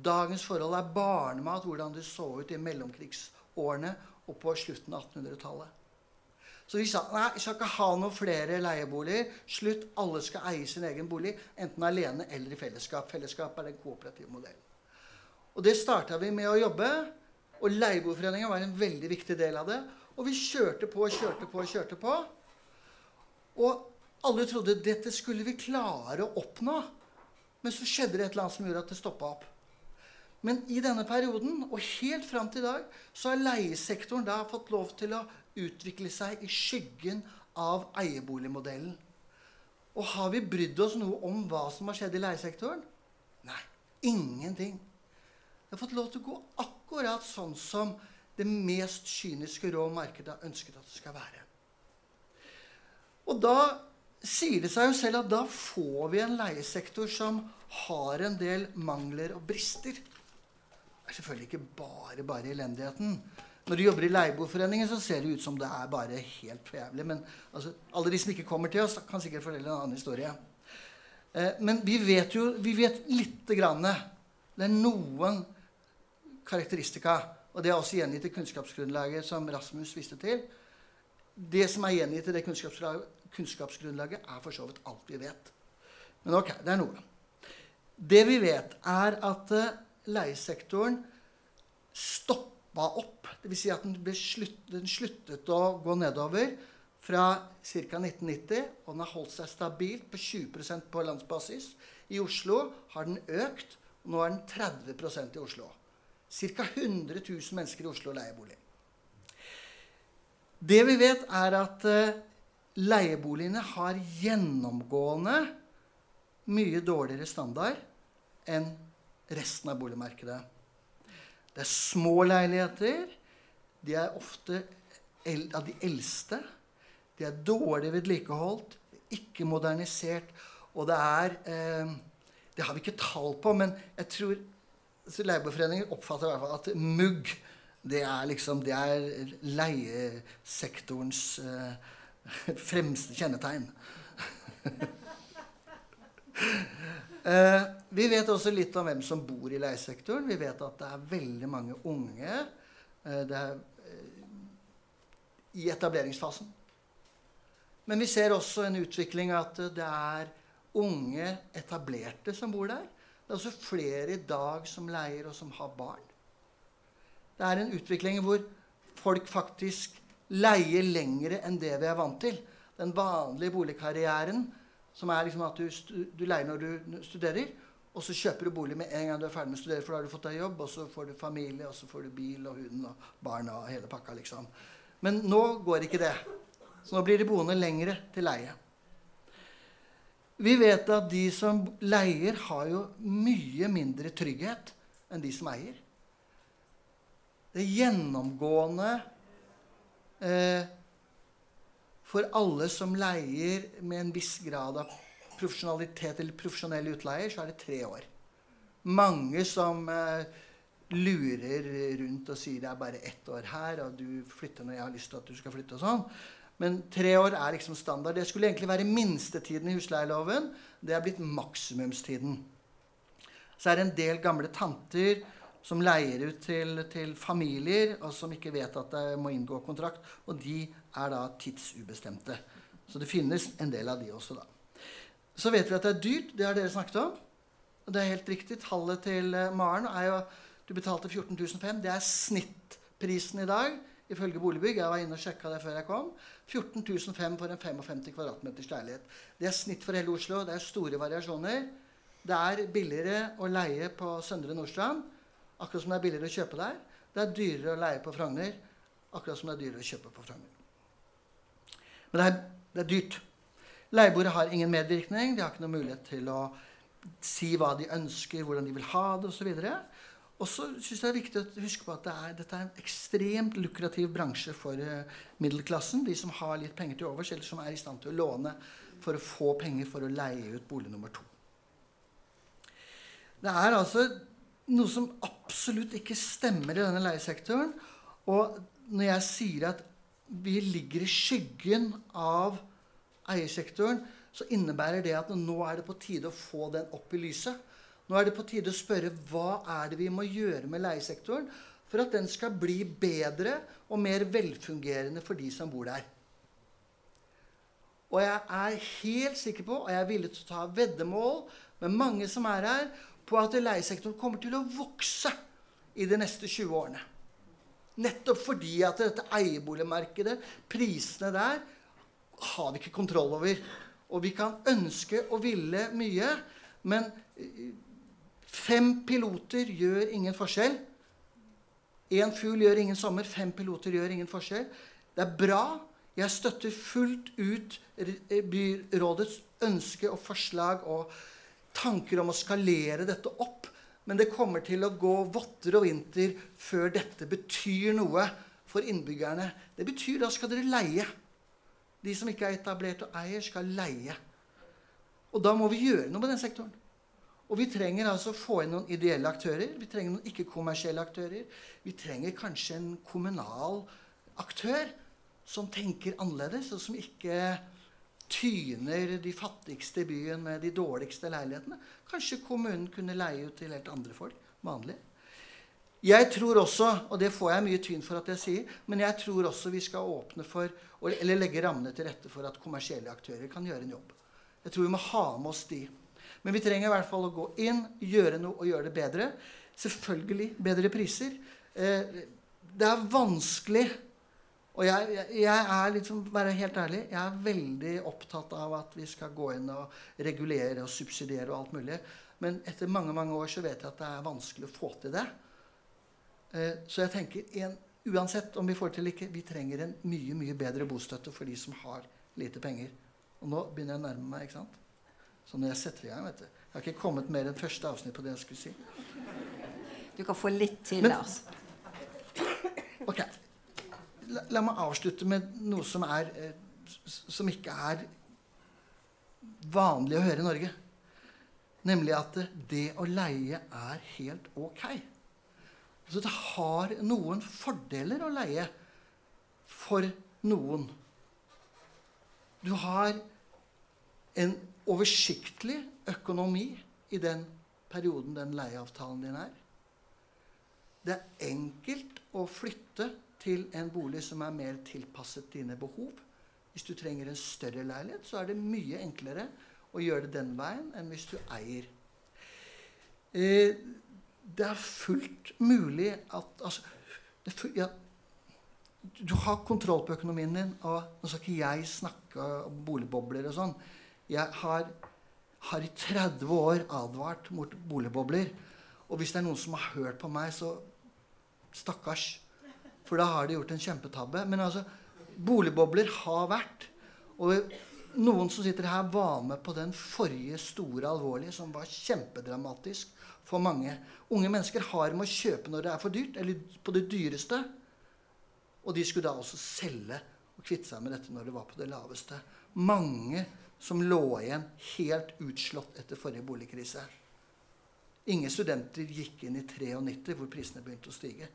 Dagens forhold er barnemat hvordan det så ut i mellomkrigsårene og på slutten av 1800-tallet. Så de sa nei, vi skal ikke ha noen flere leieboliger. Slutt. Alle skal eie sin egen bolig, enten alene eller i fellesskap. Fellesskap er den kooperative modellen. Og det starta vi med å jobbe. Og Leieboerforeningen var en veldig viktig del av det. Og vi kjørte på og kjørte på og kjørte på. Og alle trodde dette skulle vi klare å oppnå. Men så skjedde det et eller annet som gjorde at det stoppa opp. Men i denne perioden, og helt fram til i dag, så har leiesektoren da fått lov til å utvikle seg i skyggen av eieboligmodellen. Og har vi brydd oss noe om hva som har skjedd i leiesektoren? Nei, ingenting. Det har fått lov til å gå akkurat sånn som det mest kyniske rå markedet har ønsket at det skal være. Og da sier det seg jo selv at da får vi en leiesektor som har en del mangler og brister. Det er selvfølgelig ikke bare bare elendigheten. Når du jobber i Leieboerforeningen, så ser det ut som det er bare helt for jævlig. Men altså, alle de som ikke kommer til oss, kan sikkert fortelle en annen historie. Eh, men vi vet jo vi vet lite grann. Det er noen karakteristika. Og det er også gjengitt i kunnskapsgrunnlaget som Rasmus viste til. Det som er gjengitt i det kunnskapsgrunnlaget, kunnskapsgrunnlaget, er for så vidt alt vi vet. Men ok, det er noe. Det vi vet, er at uh, leiesektoren stoppa opp. Dvs. Si at den, slutt, den, sluttet å gå nedover fra ca. 1990. Og den har holdt seg stabilt på 20% på landsbasis. I Oslo har den økt. Og nå er den 30% i Oslo. Ca. 100 000 mennesker i Oslo leier bolig. Det vi vet, er at uh, leieboligene har gjennomgående mye dårligere standard enn resten av boligmarkedet. Det er små leiligheter. De er ofte av de eldste. De er dårlig vedlikeholdt, ikke modernisert. Og det er eh, Det har vi ikke tall på, men jeg tror Leieboerforeningen oppfatter i hvert fall at mugg det er liksom det er leiesektorens eh, fremste kjennetegn. Eh, vi vet også litt om hvem som bor i leiesektoren. Vi vet at det er veldig mange unge eh, er, eh, i etableringsfasen. Men vi ser også en utvikling at det er unge etablerte som bor der. Det er også flere i dag som leier, og som har barn. Det er en utvikling hvor folk faktisk leier lengre enn det vi er vant til. Den vanlige boligkarrieren som er liksom at du, du, leier når du studerer, og så kjøper du bolig med en gang du er ferdig med å studere, for da har du fått deg jobb, og så får du familie, og så får du bil og hund og barna og hele pakka, liksom. Men nå går ikke det. Så nå blir de boende lengre til leie. Vi vet at de som leier, har jo mye mindre trygghet enn de som eier. Det gjennomgående for alle som leier med en viss grad av profesjonalitet eller profesjonell utleier, så er det tre år. Mange som eh, lurer rundt og sier det er bare ett år her, og du flytter når jeg har lyst til at du skal flytte og sånn. Men tre år er liksom standard. Det skulle egentlig være minstetiden i husleieloven. Det er blitt maksimumstiden. Så er det en del gamle tanter som leier ut til, til, familier, og som ikke vet at de må inngå kontrakt. Og de er da tidsubestemte. Så det finnes en del av de også, da. Så vet vi at det er dyrt. Det har dere snakket om. Og det er helt riktig. Tallet til eh, Maren er jo Du betalte 14.500. Det er snittprisen i dag ifølge Boligbygg. Jeg var inne og sjekka det før jeg kom. 14.500 for en 55 kvadratmeters leilighet. Det er snitt for hele Oslo. Det er store variasjoner. Det er billigere å leie på Søndre Nordstrand, akkurat som det er billigere å kjøpe der. Det er dyrere å leie på Frogner, akkurat som det er dyrere å kjøpe på Frogner. Men det er, det er dyrt. Leieboere har ingen medvirkning. De har ikke noen mulighet til å si hva de ønsker, hvordan de vil ha det osv. Og så syns jeg det er viktig å huske på at det er, dette er en ekstremt lukrativ bransje for uh, middelklassen. De som har litt penger til overs, eller som er i stand til å låne for å få penger for å leie ut bolig nummer to. Det er altså noe som absolutt ikke stemmer i denne leiesektoren. Og når jeg sier at vi ligger i skyggen av eiersektoren, så innebærer det at nå er det på tide å få den opp i lyset. Nå er det på tide å spørre hva er det vi må gjøre med leiesektoren for at den skal bli bedre og mer velfungerende for de som bor der. Og jeg er helt sikker på, og jeg er villig til å ta veddemål med mange som er her, på at leiesektoren kommer til å vokse i de neste 20 årene. Nettopp fordi at dette eierboligmarkedet, prisene der, har vi ikke kontroll over. Og vi kan ønske og ville mye, men Fem piloter gjør ingen forskjell. Én fugl gjør ingen sommer, fem piloter gjør ingen forskjell. Det er bra. Jeg støtter fullt ut byrådets ønske og forslag og tanker om å skalere dette opp. Men det kommer til å gå votter og vinter før dette betyr noe for innbyggerne. Det betyr da skal dere leie. De som ikke er etablert og eier, skal leie. Og da må vi gjøre noe med den sektoren. Og vi trenger altså å få inn noen ideelle aktører. Vi trenger noen ikke-kommersielle aktører. Vi trenger kanskje en kommunal aktør som tenker annerledes, og som ikke tyner de fattigste i byen med de dårligste leilighetene. Kanskje kommunen kunne leie ut til helt andre folk. Vanlig. Jeg tror også, og det får jeg mye tyn for at jeg sier, men jeg tror også vi skal åpne for, eller legge rammene til rette for at kommersielle aktører kan gjøre en jobb. Jeg tror vi må ha med oss de. Men vi trenger i hvert fall å gå inn, gjøre noe og gjøre det bedre. Selvfølgelig bedre priser. Eh, det er vanskelig Og jeg, jeg, jeg er liksom, være helt ærlig, jeg er veldig opptatt av at vi skal gå inn og regulere og subsidiere og alt mulig. Men etter mange mange år så vet jeg at det er vanskelig å få til det. Eh, så jeg tenker en, uansett om vi får til ikke, vi trenger en mye mye bedre bostøtte for de som har lite penger. Og nå begynner jeg å nærme meg. ikke sant? Så når jeg setter i gang vet du, Jeg har ikke kommet mer enn første avsnitt på det jeg skulle si. Du kan få litt til, Lars. Altså. Ok. La, la, meg avslutte med noe som, er, eh, som ikke er vanlig å høre i Norge. Nemlig at det å leie er helt ok. Altså, det har noen fordeler å leie for noen. Du har en oversiktlig økonomi i den perioden den leieavtalen din er. Det er enkelt å flytte til en bolig som er mer tilpasset dine behov. Hvis du trenger en større leilighet, så er det mye enklere å gjøre det den veien enn hvis du eier. Eh, det er fullt mulig at altså, fullt, ja, Du har kontroll på økonomien din. Og nå skal ikke jeg snakke om boligbobler og sånn. Jeg har, har, i 30 år advart mot boligbobler. Og hvis det er noen som har hørt på meg, så stakkars. For da har de gjort en kjempetabbe. Men altså, boligbobler har vært. Og noen som sitter her, var med på den forrige store alvorlige, som var kjempedramatisk for mange. Unge mennesker har med å kjøpe når det er for dyrt, eller på det dyreste. Og de skulle da også selge og kvitte seg med dette når det var på det laveste. Mange som lå igjen helt utslått etter forrige boligkrise. Ingen studenter gikk inn i 93, hvor prisene begynte å stige.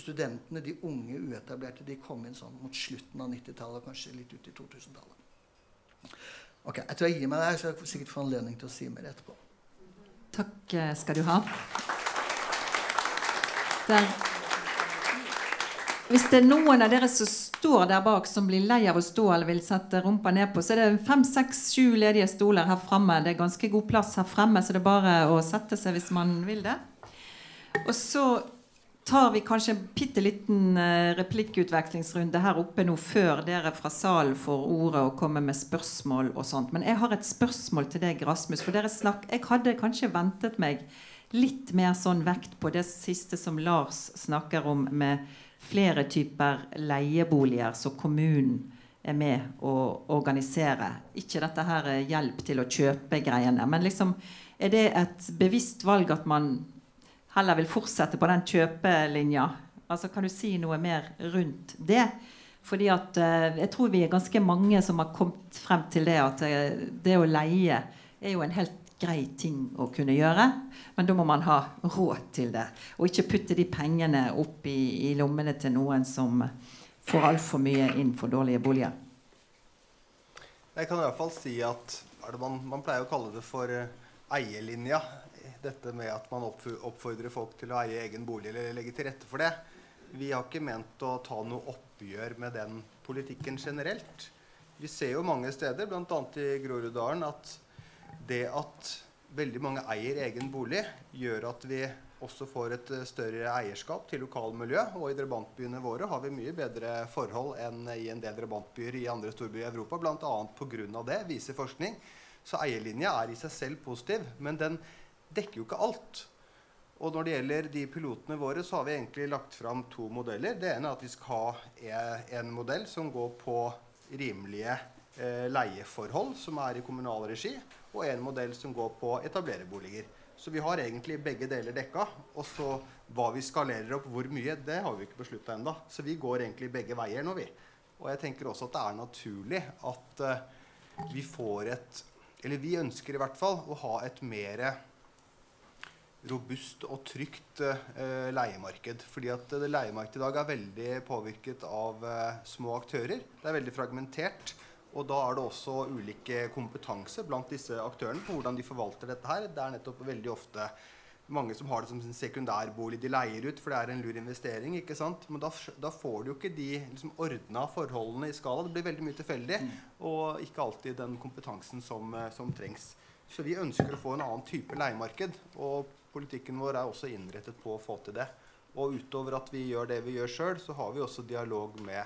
Studentene, de unge uetablerte, de kom inn sånn mot slutten av 90-tallet, kanskje litt ut i 2000-tallet. Ok, Jeg tror jeg gir meg der, så jeg får sikkert få anledning til å si mer etterpå. Takk eh, skal du ha. Der. Hvis det er noen av dere som står der bak som blir lei av å stå eller vil sette rumpa ned på, så er det fem, seks, sju ledige stoler her fremme. Det er ganske god plass her fremme, så det er bare å sette seg hvis man vil det. Og så tar vi kanskje en bitte liten uh, replikkutvekslingsrunde her oppe nå før dere fra salen får ordet og kommer med spørsmål og sånt. Men jeg har et spørsmål til deg, Rasmus. For snakk, jeg hadde kanskje ventet meg litt mer sånn vekt på det siste som Lars snakker om, med flere typer leieboliger som kommunen er med å organisere. Ikke dette her er hjelp til å kjøpe greiene. Men liksom, er det et bevisst valg at man heller vil fortsette på den kjøpelinja. Altså, kan du si noe mer rundt det? Fordi at eh, Jeg tror vi er ganske mange som har kommet frem til det at eh, det å leie er jo en helt grei ting å kunne gjøre. Men da må man ha råd til det. Og ikke putte de pengene opp i, i lommene til noen som får altfor mye inn for dårlige boliger. Jeg kan i hvert fall si at man, man, pleier å kalle det for uh, eierlinja dette med at man oppfordrer folk til å eie egen bolig eller legge til rette for det. Vi har ikke ment å ta noe oppgjør med den politikken generelt. Vi ser jo mange steder, bl.a. i Groruddalen, at det at veldig mange eier egen bolig, gjør at vi også får et eh, større eierskap til lokalmiljø. Og i drabantbyene våre har vi mye bedre forhold enn i en del drabantbyer i andre storbyer i Europa. Bl.a. pga. det, viser forskning. Så eierlinja er i seg selv positiv. Men den dekker jo ikke alt. Og når det gjelder de pilotene våre, så har vi egentlig lagt fram to modeller. Det ene er at vi skal ha en modell som går på rimelige eh, leieforhold, som er i kommunal regi, og en modell som går på etablererboliger. Så vi har egentlig begge deler dekka. Og så hva vi skalerer opp hvor mye, det har vi ikke beslutta ennå. Så vi går egentlig begge veier nå, vi. Og jeg tenker også at det er naturlig at eh, vi får et Eller vi ønsker i hvert fall å ha et mer robust og trygt eh, leiemarked. Fordi at det leiemarkedet i dag er veldig påvirket av eh, små aktører. Det er veldig fragmentert. Og da er det også ulike kompetanse blant disse aktørene på hvordan de forvalter dette her. Det er nettopp veldig ofte mange som har det som sin sekundærbolig de leier ut, for det er en lur investering. ikke sant? Men da, da får du jo ikke de liksom, ordna forholdene i skala. Det blir veldig mye tilfeldig, og ikke alltid den kompetansen som, eh, som trengs. Så vi ønsker å få en annen type leiemarked. Og politikken vår er også innrettet på å få til det. Og utover at vi gjør det vi gjør sjøl, så har vi også dialog med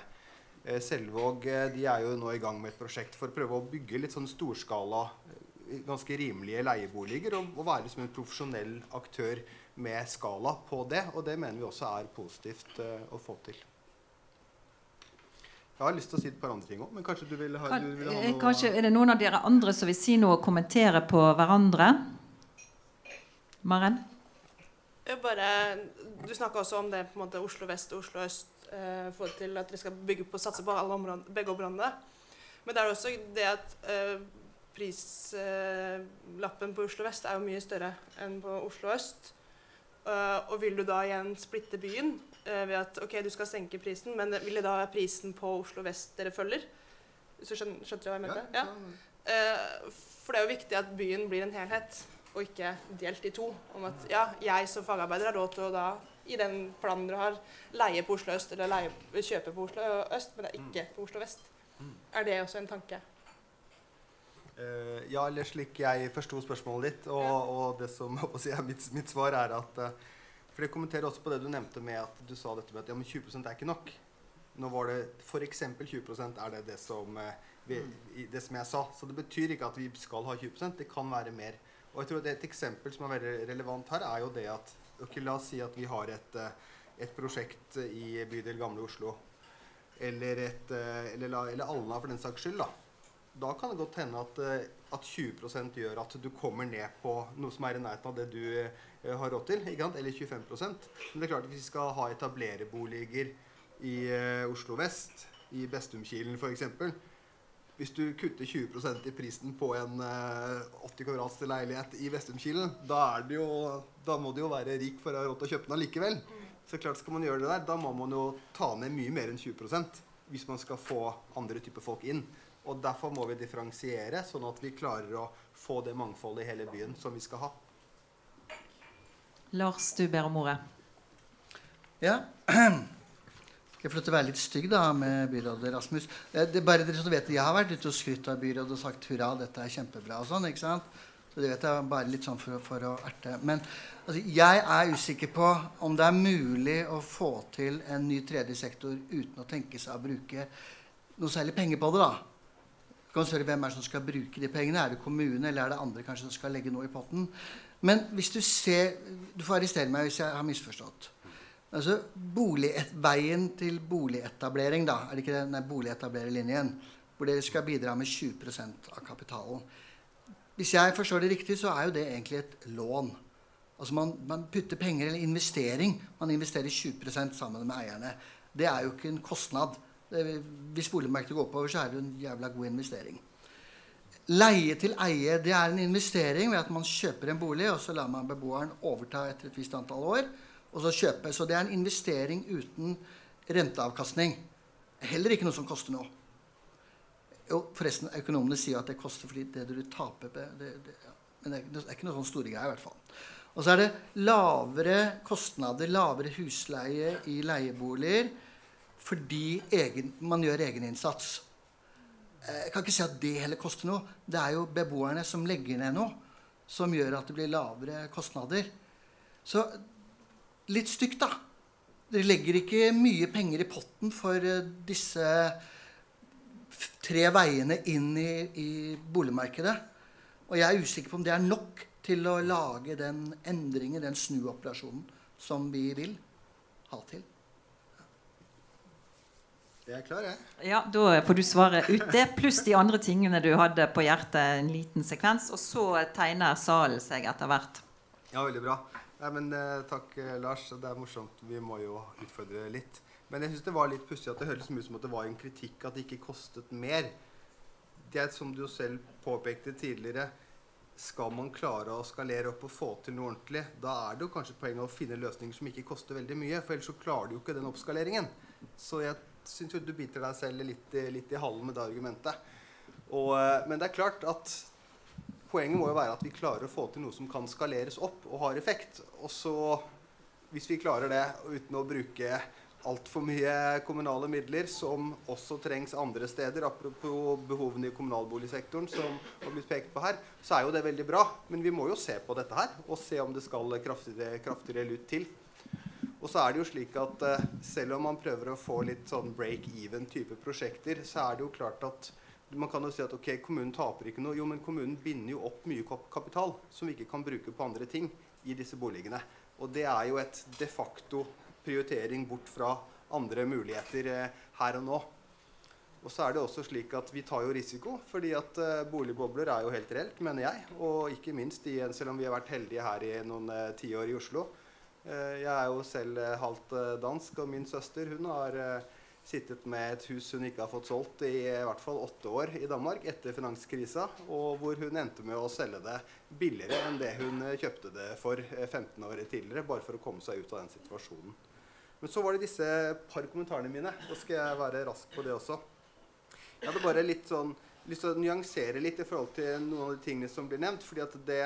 eh, Selvåg. Eh, de er jo nå i gang med et prosjekt for å prøve å bygge litt sånn storskala, eh, ganske rimelige leieboliger. Og, og være som en profesjonell aktør med skala på det. Og det mener vi også er positivt eh, å få til. Jeg har lyst til å si et par andre ting òg, men kanskje du vil ha, du vil ha noe Kanskje Er det noen av dere andre som vil si noe og kommentere på hverandre? Maren? Bare, du snakka også om det på en måte Oslo vest og Oslo øst eh, for til at dere skal bygge på, satse på områdene, begge områdene. Men det er også det at eh, prislappen eh, på Oslo vest er jo mye større enn på Oslo øst. Uh, og vil du da igjen splitte byen uh, ved at ok, du skal senke prisen, men vil det da være prisen på Oslo vest dere følger? Så skjønner, skjønte du hva jeg mente? Ja. ja. Uh, for det er jo viktig at byen blir en helhet og ikke delt i to. Om at ja, jeg som fagarbeider har råd til å da, i den planen dere har, leie på Oslo øst eller leie, kjøpe på Oslo øst, men det er ikke på Oslo vest. Er det også en tanke? Uh, ja, eller slik jeg forsto spørsmålet ditt, og, ja. og det som si, mitt, mitt, svar er at uh, For jeg kommenterer også på det du nevnte med at du sa dette med at ja, men 20% er ikke nok. Nå var det f.eks. 20% er det det som, uh, vi, det som jeg sa. Så det betyr ikke at vi skal ha 20% Det kan være mer. Og jeg tror Et eksempel som er veldig relevant her, er jo det at okay, La oss si at vi har et, eh, et prosjekt i bydel Gamle Oslo. Eller, et, eh, eller, eller Alna, for den saks skyld. da, Da kan det godt hende at, eh, at 20% gjør at du kommer ned på noe som er i nærheten av det du har råd til. Eller 25% Men det er klart at vi skal ha etablereboliger i Oslo vest, i Bestumkilen f.eks. Hvis du kutter 20% i prisen på en eh, 80 kvadrats leilighet i Vestumkilen, da, er det jo, da må du jo være rik for å ha råd til å kjøpe den allikevel. Så klart skal man gjøre det der, da må man jo ta ned mye mer enn 20% hvis man skal få andre typer folk inn. Og Derfor må vi differensiere, sånn at vi klarer å få det mangfoldet i hele byen som vi skal ha. Lars, du ber om ordet. Ja. Jeg få være litt stygg da med byrådet Rasmus? Eh, det bare dere vet Jeg har vært ute og skrytt av byrådet og sagt hurra, dette er kjempebra og sånn. ikke sant? Så det vet jeg bare litt sånn for, for å erte. Men altså, jeg er usikker på om det er mulig å få til en ny tredje sektor uten å tenke seg å bruke noe særlig penger på det. da. Kan spørre Hvem er det som skal bruke de pengene? Er det kommunen, eller er det andre kanskje som skal legge noe i potten? Men hvis du ser Du får arrestere meg hvis jeg har misforstått. Altså, bolig, Veien til boligetablering, da, er det ikke den boligetablererlinjen, hvor dere skal bidra med 20% av kapitalen. Hvis jeg forstår det riktig, så er jo det egentlig et lån. Altså man, man putter penger eller investering. Man investerer 20% sammen med eierne. Det er jo ikke en kostnad. Hvis boligmarkedet går oppover, så er det en jævla god investering. Leie til eie det er en investering ved at man kjøper en bolig, og så lar man beboeren overta etter et visst antall år. Og Så kjøpe. Så det er en investering uten renteavkastning. Heller ikke noe som koster noe. Jo, forresten, økonomene sier at det koster fordi det du taper det, det. Men det er, ikke noe sånn store greier, i hvert fall. Og så er det lavere kostnader, lavere husleie i leieboliger fordi egen, man gjør egeninnsats. Eh, jeg kan ikke si at det heller koster noe. Det er jo beboerne som legger ned noe, som gjør at det blir lavere kostnader. Så litt stygt, da. Dere legger ikke mye penger i potten for eh, disse tre veiene inn i, i, boligmarkedet. Og jeg er usikker på om det er nok til å lage den endringen, den snuoperasjonen, som vi vil ha til. Jeg er klar, jeg. Ja, Da får du svare ut det, pluss de andre tingene du hadde på hjertet. En liten sekvens. Og så tegner salen seg etter hvert. Ja, veldig bra. Nei, men eh, Takk, eh, Lars. Det er morsomt. Vi må jo utfordre litt. Men jeg syns det var litt pussig at det høres ut som at det var en kritikk at det ikke kostet mer. Det er som du selv påpekte tidligere, skal man klare å skalere opp og få til noe ordentlig, da er det jo kanskje poenget å finne løsninger som ikke koster veldig mye. For ellers så klarer du jo ikke den oppskaleringen. Så jeg syns du biter deg selv litt, litt i halen med det argumentet. Og, eh, men det er klart at poenget må jo være at vi klarer å få til noe som kan skaleres opp og har effekt. Og så, hvis vi klarer det uten å bruke altfor mye kommunale midler som også trengs andre steder. Apropos behovene i kommunalboligsektoren, som har blitt pekt på her, så er jo det veldig bra. Men vi må jo se på dette her, og se om det skal kraftigere, kraftigere lut til. Og så er det jo slik at uh, selv om man prøver å få litt sånn break-even-type prosjekter, så er det jo klart at man kan jo si at ok, kommunen taper ikke noe. Jo, men kommunen binder jo opp mye kapital som vi ikke kan bruke på andre ting i disse boligene. Og det er jo et de facto prioritering bort fra andre muligheter eh, her og nå. Og så er det også slik at Vi tar jo risiko, fordi at uh, boligbobler er jo helt reelt, mener jeg. Og ikke minst igjen, selv om vi har vært heldige her i noen uh, tiår i Oslo. Jeg er jo selv halvt dansk, og min søster hun har sittet med et hus hun ikke har fått solgt i, i hvert fall åtte år i Danmark etter finanskrisa, og hvor hun endte med å selge det billigere enn det hun kjøpte det for 15 år tidligere, bare for å komme seg ut av den situasjonen. Men så var det disse par kommentarene mine. Da skal jeg være rask på det også. Jeg hadde bare litt sånn, lyst til å nyansere litt i forhold til noen av de tingene som blir nevnt. fordi at det,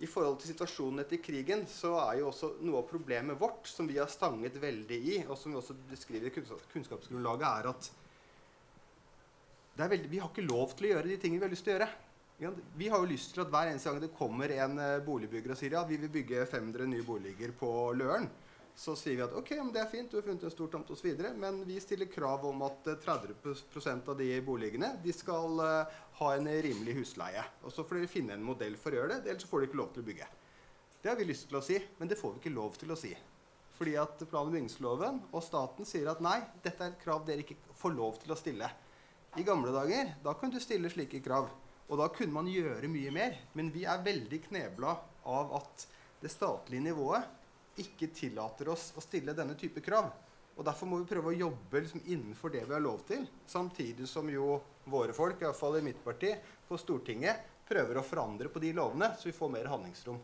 I forhold til situasjonen etter krigen så er jo også noe av problemet vårt, som vi har stanget veldig i, og som vi også beskriver i kunnskapsgrunnlaget, er at er veldig, vi har ikke lov til å gjøre de tingene vi har lyst til å gjøre. Vi har jo lyst til at hver eneste gang det kommer en eh, boligbygger og sier ja, vi vil bygge 500 nye boliger på Løren, så sier vi at ok, det er fint, du har funnet en stor tomt osv., men vi stiller krav om at 30 eh, av de boligene de skal uh, ha en rimelig husleie. Og så får dere finne en modell for å gjøre det, ellers får dere ikke lov til å bygge. Det har vi lyst til å si, men det får vi ikke lov til å si. Fordi at plan- og bygningsloven og staten sier at nei, dette er et krav dere ikke får lov til å stille. I gamle dager da kunne du stille slike krav. Og da kunne man gjøre mye mer. Men vi er veldig knebla av at det statlige nivået ikke tillater oss å stille denne type krav. Og Derfor må vi prøve å jobbe liksom innenfor det vi har lov til. Samtidig som jo våre folk, iallfall i mitt parti, på Stortinget, prøver å forandre på de lovene, så vi får mer handlingsrom.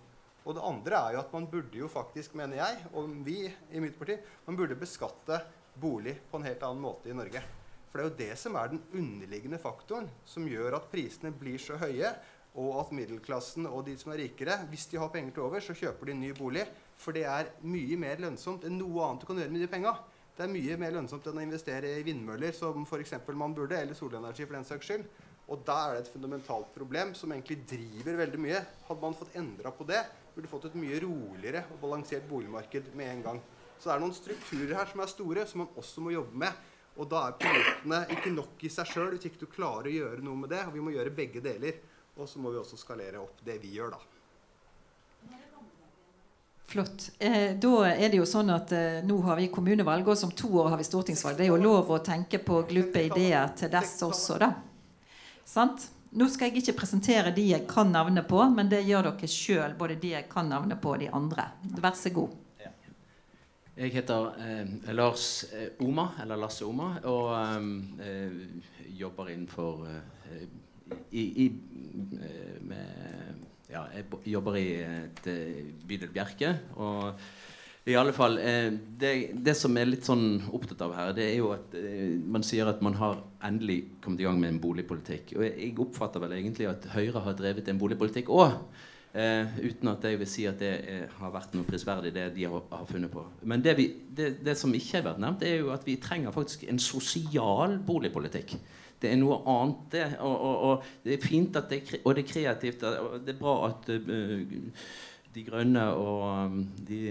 Og det andre er jo at man burde jo faktisk, mener jeg, og vi i mitt parti, man burde beskatte bolig på en helt annen måte i Norge. For det er jo det som er den underliggende faktoren som gjør at prisene blir så høye, og at middelklassen og de som er rikere, hvis de har penger til over, så kjøper de ny bolig. For det er mye mer lønnsomt enn noe annet du kan gjøre med de penga. Det er mye mer lønnsomt enn å investere i vindmøller, som f.eks. man burde, eller solenergi for den saks skyld. Og da er det et fundamentalt problem som egentlig driver veldig mye. Hadde man fått endra på det, burde fått et mye roligere og balansert boligmarked med en gang. Så det er noen strukturer her som er store, som man også må jobbe med. Og da er pilotene ikke nok i seg sjøl hvis ikke du klarer å gjøre noe med det. Og vi må gjøre begge deler. Og så må vi også skalere opp det vi gjør, da. Flott. Eh, da er det jo sånn at eh, nå har vi kommunevalg, og som to år har vi stortingsvalg. Det er jo lov å tenke på glupe ideer til dess også, da. Sant? Nå skal jeg ikke presentere de jeg kan navnet på, men det gjør dere sjøl, både de jeg kan navnet på, og de andre. Vær så god. Jeg heter eh, Lars eh, Oma, eller Lasse Oma, og eh, jobber innenfor eh, i, i, eh, med, Ja, jeg jobber i et bydel Bjerke. og i alle fall, eh, det, det, som er litt sånn opptatt av her, det er jo at eh, man sier at man har endelig kommet i gang med en boligpolitikk. Og jeg oppfatter vel egentlig at Høyre har drevet en boligpolitikk òg. Eh, uten at jeg vil si at det er, har vært noe prisverdig, det de har, har funnet på. Men det, vi, det, det, som ikke har vært nevnt, er jo at vi trenger faktisk en sosial boligpolitikk. Det er noe annet, det. Og, og, og det er fint at det, og det er kreativt. Og det er bra at uh, De Grønne og um, de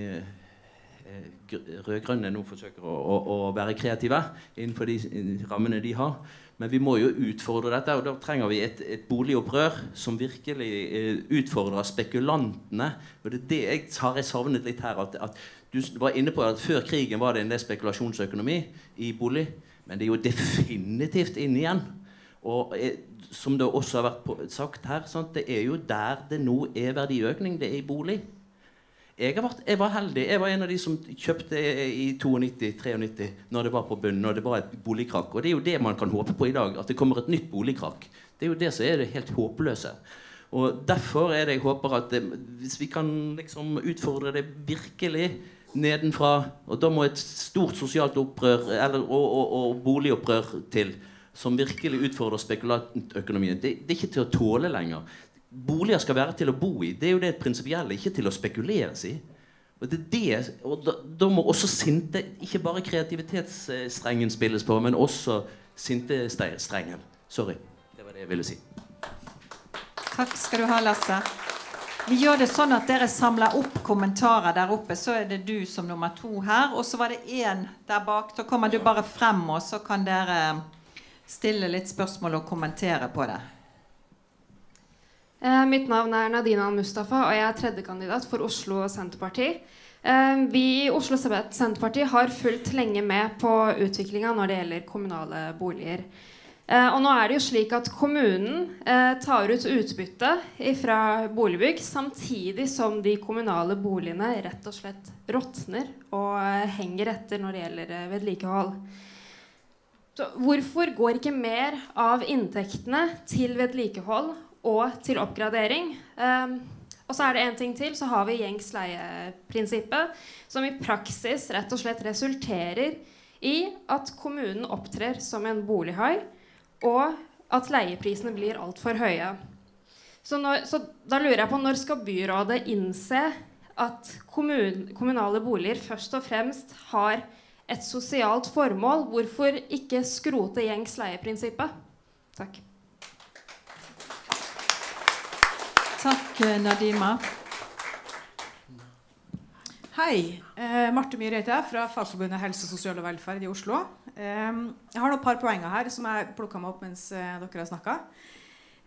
rød-grønne nå forsøker å, å, å, være kreative innenfor de rammene de har. Men vi må jo utfordre dette, og da trenger vi et, et boligopprør som virkelig utfordrer spekulantene. Og det er det jeg har jeg savnet litt her. At, at, du var inne på at Før krigen var det en del spekulasjonsøkonomi i bolig. Men det er jo definitivt inne igjen. Og eh, som det også har vært sagt her, sant, det er jo der det nå er verdiøkning. Det er i bolig. Jeg, vært, jeg, var heldig. Jeg var en av de som kjøpte i 92-93 når det var på bunnen, og det var et boligkrakk. Og det er jo det man kan håpe på i dag. At det kommer et nytt boligkrakk. Det er jo det som er det helt håpløse. Og Derfor er det jeg håper at det, hvis vi kan liksom utfordre det virkelig nedenfra Og da må et stort sosialt opprør eller, og, og, og boligopprør til som virkelig utfordrer spekulantøkonomien. Det, det, er ikke til å tåle lenger boliger skal være til å bo i. Det er jo det prinsipielle, ikke til å spekuleres i. Og, det det, og da, da, må også sinte Ikke bare kreativitetsstrengen spilles på, men også sintestrengen. Sorry. Det var det jeg ville si. Takk skal du ha, Lasse. Vi gjør det sånn at dere samler opp kommentarer der oppe. Så er det du som nummer to her. Og så var det én der bak. Da kommer du bare frem, og så kan dere stille litt spørsmål og kommentere på det. Eh, mitt navn er Nadina Mustafa, og jeg er tredjekandidat for Oslo Senterparti. Eh, vi i Oslo Senterparti har fulgt lenge med på utviklinga når det gjelder kommunale boliger. Eh, og nå er det jo slik at kommunen tar ut utbytte fra boligbygg samtidig som de kommunale boligene rett og slett råtner og henger etter når det gjelder vedlikehold. Så hvorfor går ikke mer av inntektene til vedlikehold og til oppgradering. Og så er det en ting til, så har vi gjengs leieprinsippet, som i praksis rett og slett resulterer i at kommunen opptrer som en bolighai, og at leieprisene blir altfor høye. Så, når, så, da lurer jeg på når skal byrådet innse at kommun, kommunale boliger først og fremst har et sosialt formål? Hvorfor ikke skrote gjengs leieprinsippet? Takk. Takk, Nadima. Hei. Eh, Marte Myhre heter jeg, fra Fagforbundet helse, sosial og velferd i Oslo. Eh, jeg har noen par poenger her som jeg plukka meg opp mens eh, dere har snakka.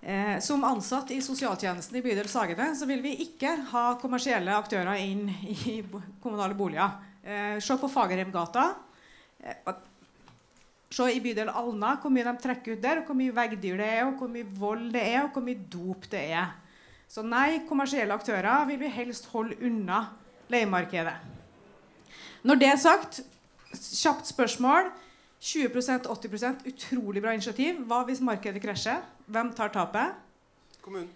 Eh, som ansatt i sosialtjenesten i bydel Sagene så vil vi ikke ha kommersielle aktører inn i kommunale boliger. Eh, se på Fagerheimgata. Eh, se i bydel Alna hvor mye de trekker ut der, og hvor mye veggdyr det er, og hvor mye vold det er, og hvor mye dop det er. Så nei, kommersielle aktører vil vi helst holde unna leiemarkedet. Når det er sagt, kjapt spørsmål. 20% 80% utrolig bra initiativ. Hva hvis markedet krasjer? Hvem tar tapet? Kommunen.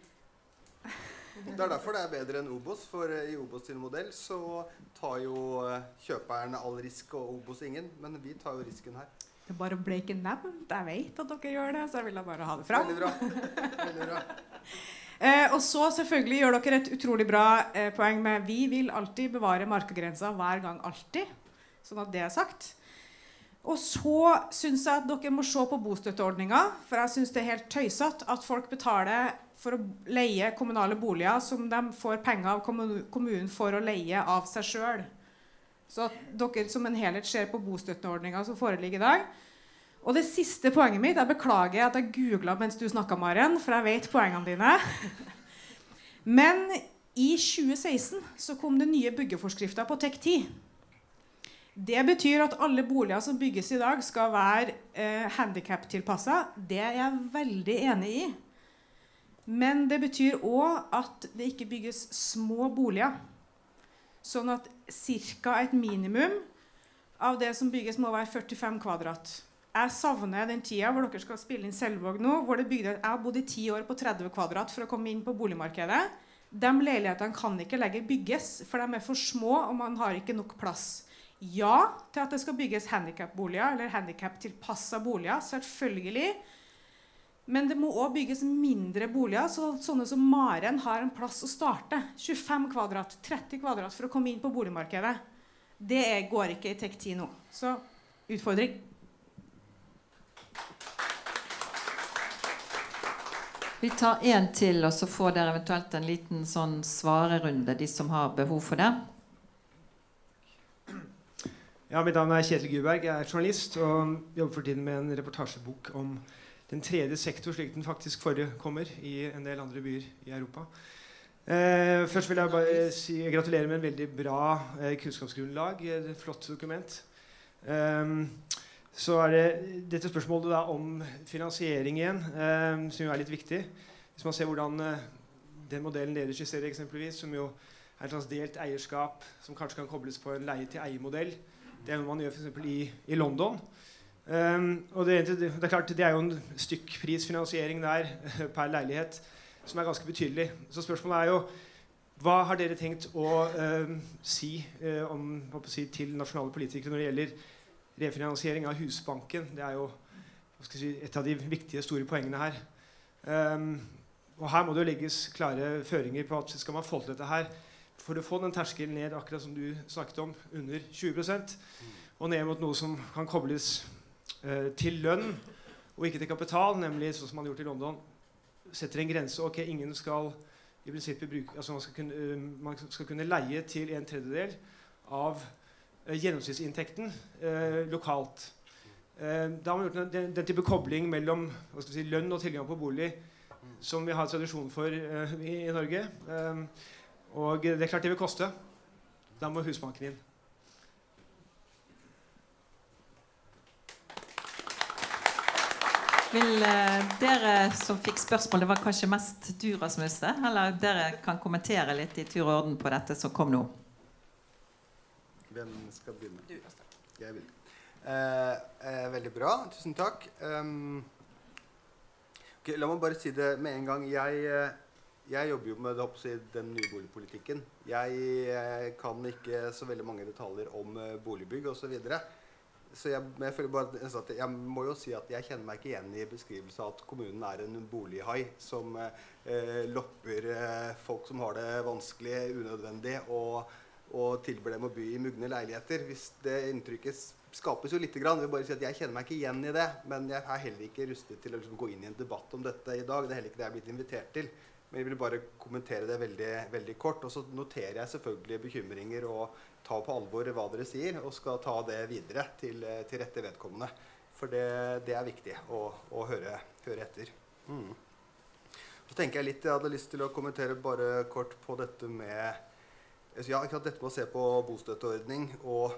Det er derfor det er bedre enn Obos. For eh, i Obos sin modell så tar jo eh, kjøperen all risk, og Obos ingen. Men vi tar jo risken her. Det er bare å ikke nevnt. Jeg vet at dere gjør det, så jeg ville bare ha det fram. Veldig bra. Veldig bra. Eh, og så selvfølgelig gjør dere et utrolig bra eh, poeng med vi vil alltid bevare markagrensa hver gang alltid. Sånn at det er sagt. Og så syns jeg at dere må se på bostøtteordninga. For jeg syns det er helt tøysete at folk betaler for å leie kommunale boliger som de får penger av kommunen for å leie av seg sjøl. Så at dere som en helhet ser på bostøtteordninga som foreligger i dag. Og det siste poenget mitt Jeg beklager at jeg googla mens du snakka, Maren, for jeg vet poengene dine. Men i 2016 så kom det nye byggeforskrifter på TEK10. Det betyr at alle boliger som bygges i dag, skal være eh, handikaptilpassa. Det er jeg veldig enig i. Men det betyr òg at det ikke bygges små boliger. Sånn at ca. et minimum av det som bygges, må være 45 kvadrat. Jeg savner den tida hvor dere skal spille inn Selvåg nå. hvor det bygde, Jeg har bodd i ti år på 30 kvadrat for å komme inn på boligmarkedet. De leilighetene kan ikke lenger bygges, for de er for små, og man har ikke nok plass ja til at det skal bygges handikapboliger eller handikaptilpassa boliger. Selvfølgelig. Men det må òg bygges mindre boliger, så sånne som Maren har en plass å starte. 25 kvadrat, 30 kvadrat for å komme inn på boligmarkedet. Det går ikke i TEK10 nå. Så utfordring. Vi tar én til, og så får dere eventuelt en liten sånn svarerunde, de som har behov for det. Ja, Mitt navn er Kjetil Guberg. Jeg er journalist og jobber for tiden med en reportasjebok om den tredje sektor, slik den faktisk forekommer i en del andre byer i Europa. Eh, først vil jeg bare si gratulerer med en veldig bra eh, kunnskapsgrunnlag. Et flott dokument. Eh, så er det dette spørsmålet da om finansiering igjen, eh, som jo er litt viktig. Hvis man ser hvordan eh, den modellen dere skisserer, eksempelvis, som jo er et slags delt eierskap som kanskje kan kobles på en leie-til-eie-modell, det er noe man gjør f.eks. I, i London. Um, og det, det, er klart, det er jo en stykkprisfinansiering der per leilighet som er ganske betydelig. Så spørsmålet er jo hva har dere tenkt å uh, si, uh, om, si, til nasjonale politikere når det gjelder refinansiering av Husbanken? Det er jo si, et av de viktige, store poengene her. Um, og her må det jo legges klare føringer på at skal man få til dette her, for å få den terskelen ned akkurat som du snakket om, under 20 og ned mot noe som kan kobles uh, til lønn og ikke til kapital, nemlig sånn som man har gjort i London, setter en grense. Ok, ingen skal i prinsippet bruke, altså man, skal kunne, uh, man skal kunne leie til en tredjedel av gjennomsnittsinntekten uh, lokalt. da har man gjort den, den, type kobling mellom si, lønn og tilgang på bolig som vi har tradisjon for i, i, Norge. Og det er klart det vil koste. Da må Husbanken inn. Vil eh, dere som fikk spørsmål, det var kanskje mest du, Rasmus, eller dere kan kommentere litt i tur og orden på dette som kom nå? Hvem skal begynne? Du, Jeg vil. Eh, eh, veldig bra. Tusen takk. Um, okay, la meg bare si det med en gang. Jeg eh, jeg jobber jo med det, den nye boligpolitikken. Jeg jeg kan ikke så veldig mange detaljer om eh, boligbygg osv. Så, videre. så jeg, jeg, bare, jeg, må jo si at jeg kjenner meg ikke igjen i beskrivelsen av at kommunen er en bolighai som eh, lopper eh, folk som har det vanskelig, unødvendig, og, og tilbyr dem å by i mugne leiligheter. Hvis det inntrykket skapes jo lite grann. Jeg vil bare si at jeg kjenner meg ikke igjen i det. Men jeg er heller ikke rustet til å liksom, gå inn i en debatt om dette i dag. Det er heller ikke det jeg er blitt invitert til. Men jeg vil bare kommentere det veldig, veldig kort. Og så noterer jeg selvfølgelig bekymringer og tar på alvor hva dere sier, og skal ta det videre til, til rette vedkommende. For det, det er viktig å, å høre, høre, etter. Mm. Så tenker Jeg litt, jeg hadde lyst til å kommentere bare kort på dette med ja, dette med å se på bostøtteordning og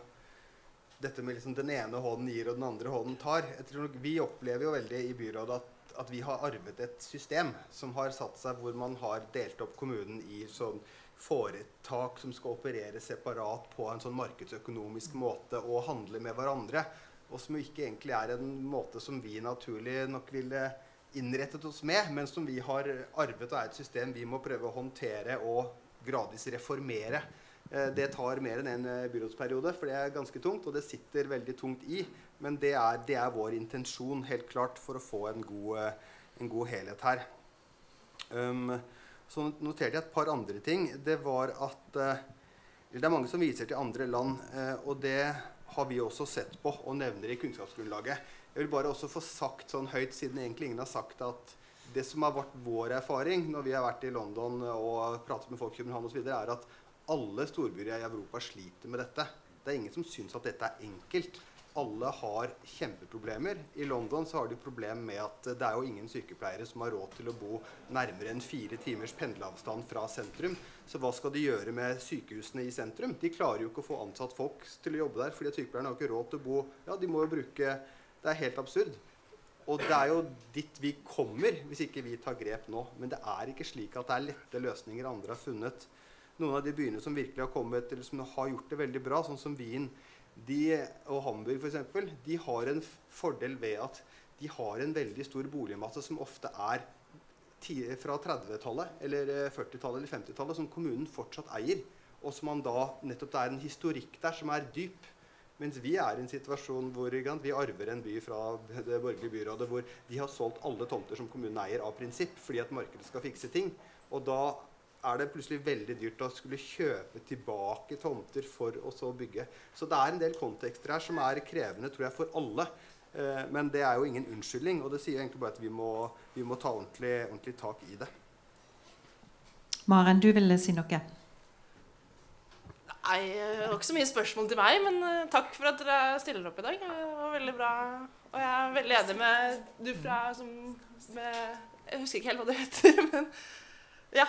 dette med liksom den ene hånden gir og den andre hånden tar. Nok Vi opplever jo veldig i byrådet at, at vi har arvet et system som har satt seg hvor man har delt opp kommunen i sånn foretak som skal operere separat på en sånn markedsøkonomisk måte og handle med hverandre. Og som ikke egentlig er en måte som vi naturlig nok ville innrettet oss med, men som vi har arvet og er et system vi må prøve å håndtere og gradvis reformere. Eh, det tar mer enn en eh, byrådsperiode, for det er ganske tungt, og det sitter veldig tungt i. Men det er, det er vår intensjon, helt klart, for å få en god, eh, en god helhet her. Um, så noterte jeg et par andre ting. Det var at Det er mange som viser til andre land, og det har vi også sett på og nevner i kunnskapsgrunnlaget. Jeg vil bare også få sagt sånn høyt, siden egentlig ingen har sagt at det som har vært vår erfaring når vi har vært i London og pratet med folk i København osv., er at alle storbyer i Europa sliter med dette. Det er ingen som syns at dette er enkelt. Alle har kjempeproblemer. I London så har de problem med at det er jo ingen sykepleiere som har råd til å bo nærmere enn fire timers pendleavstand fra sentrum. Så hva skal de gjøre med sykehusene i sentrum? De klarer jo ikke å få ansatt folk til å jobbe der, fordi sykepleierne har ikke råd til å bo Ja, de må jo bruke Det er helt absurd. Og det er jo dit vi kommer hvis ikke vi tar grep nå. Men det er ikke slik at det er lette løsninger andre har funnet. Noen av de byene som virkelig har kommet, eller som har gjort det veldig bra, sånn som Wien de, og Hamburg f.eks., de har en fordel ved at de har en veldig stor boligmasse som ofte er fra 30-tallet eller 40-tallet eller 50-tallet, som kommunen fortsatt eier. Og som man da nettopp Det er en historikk der som er dyp. Mens vi er i en situasjon hvor vi arver en by fra det borgerlige byrådet hvor de har solgt alle tomter som kommunen eier, av prinsipp, fordi at markedet skal fikse ting. Og da er det plutselig veldig dyrt å skulle kjøpe tilbake tomter for å så bygge. Så det er en del kontekster her som er krevende tror jeg, for alle. Eh, men det er jo ingen unnskyldning, og det sier egentlig bare at vi må, vi må ta ordentlig, ordentlig tak i det. Maren, du ville si noe? Nei, det var ikke så mye spørsmål til meg, men uh, takk for at dere stiller opp i dag. Det var veldig bra. Og jeg er veldig enig med du fra som med, Jeg husker ikke helt hva du heter, men ja.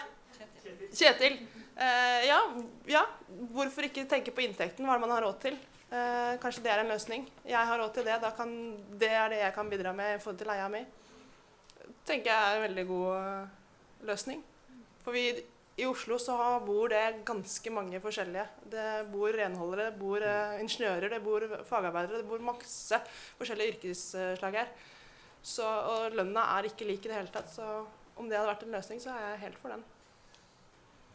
Kjetil. Uh, ja, ja, hvorfor ikke tenke på inntekten, hva man har råd til? Uh, kanskje det er en løsning. Jeg har råd til det. Kan, det er det jeg kan bidra med i forhold til leia mi. tenker jeg er en veldig god løsning. For vi i Oslo så bor det ganske mange forskjellige. Det bor renholdere, det bor uh, ingeniører, det bor fagarbeidere. Det bor masse forskjellige yrkesslag her. Så, og lønna er ikke lik i det hele tatt. Så om det hadde vært en løsning, så er jeg helt for den.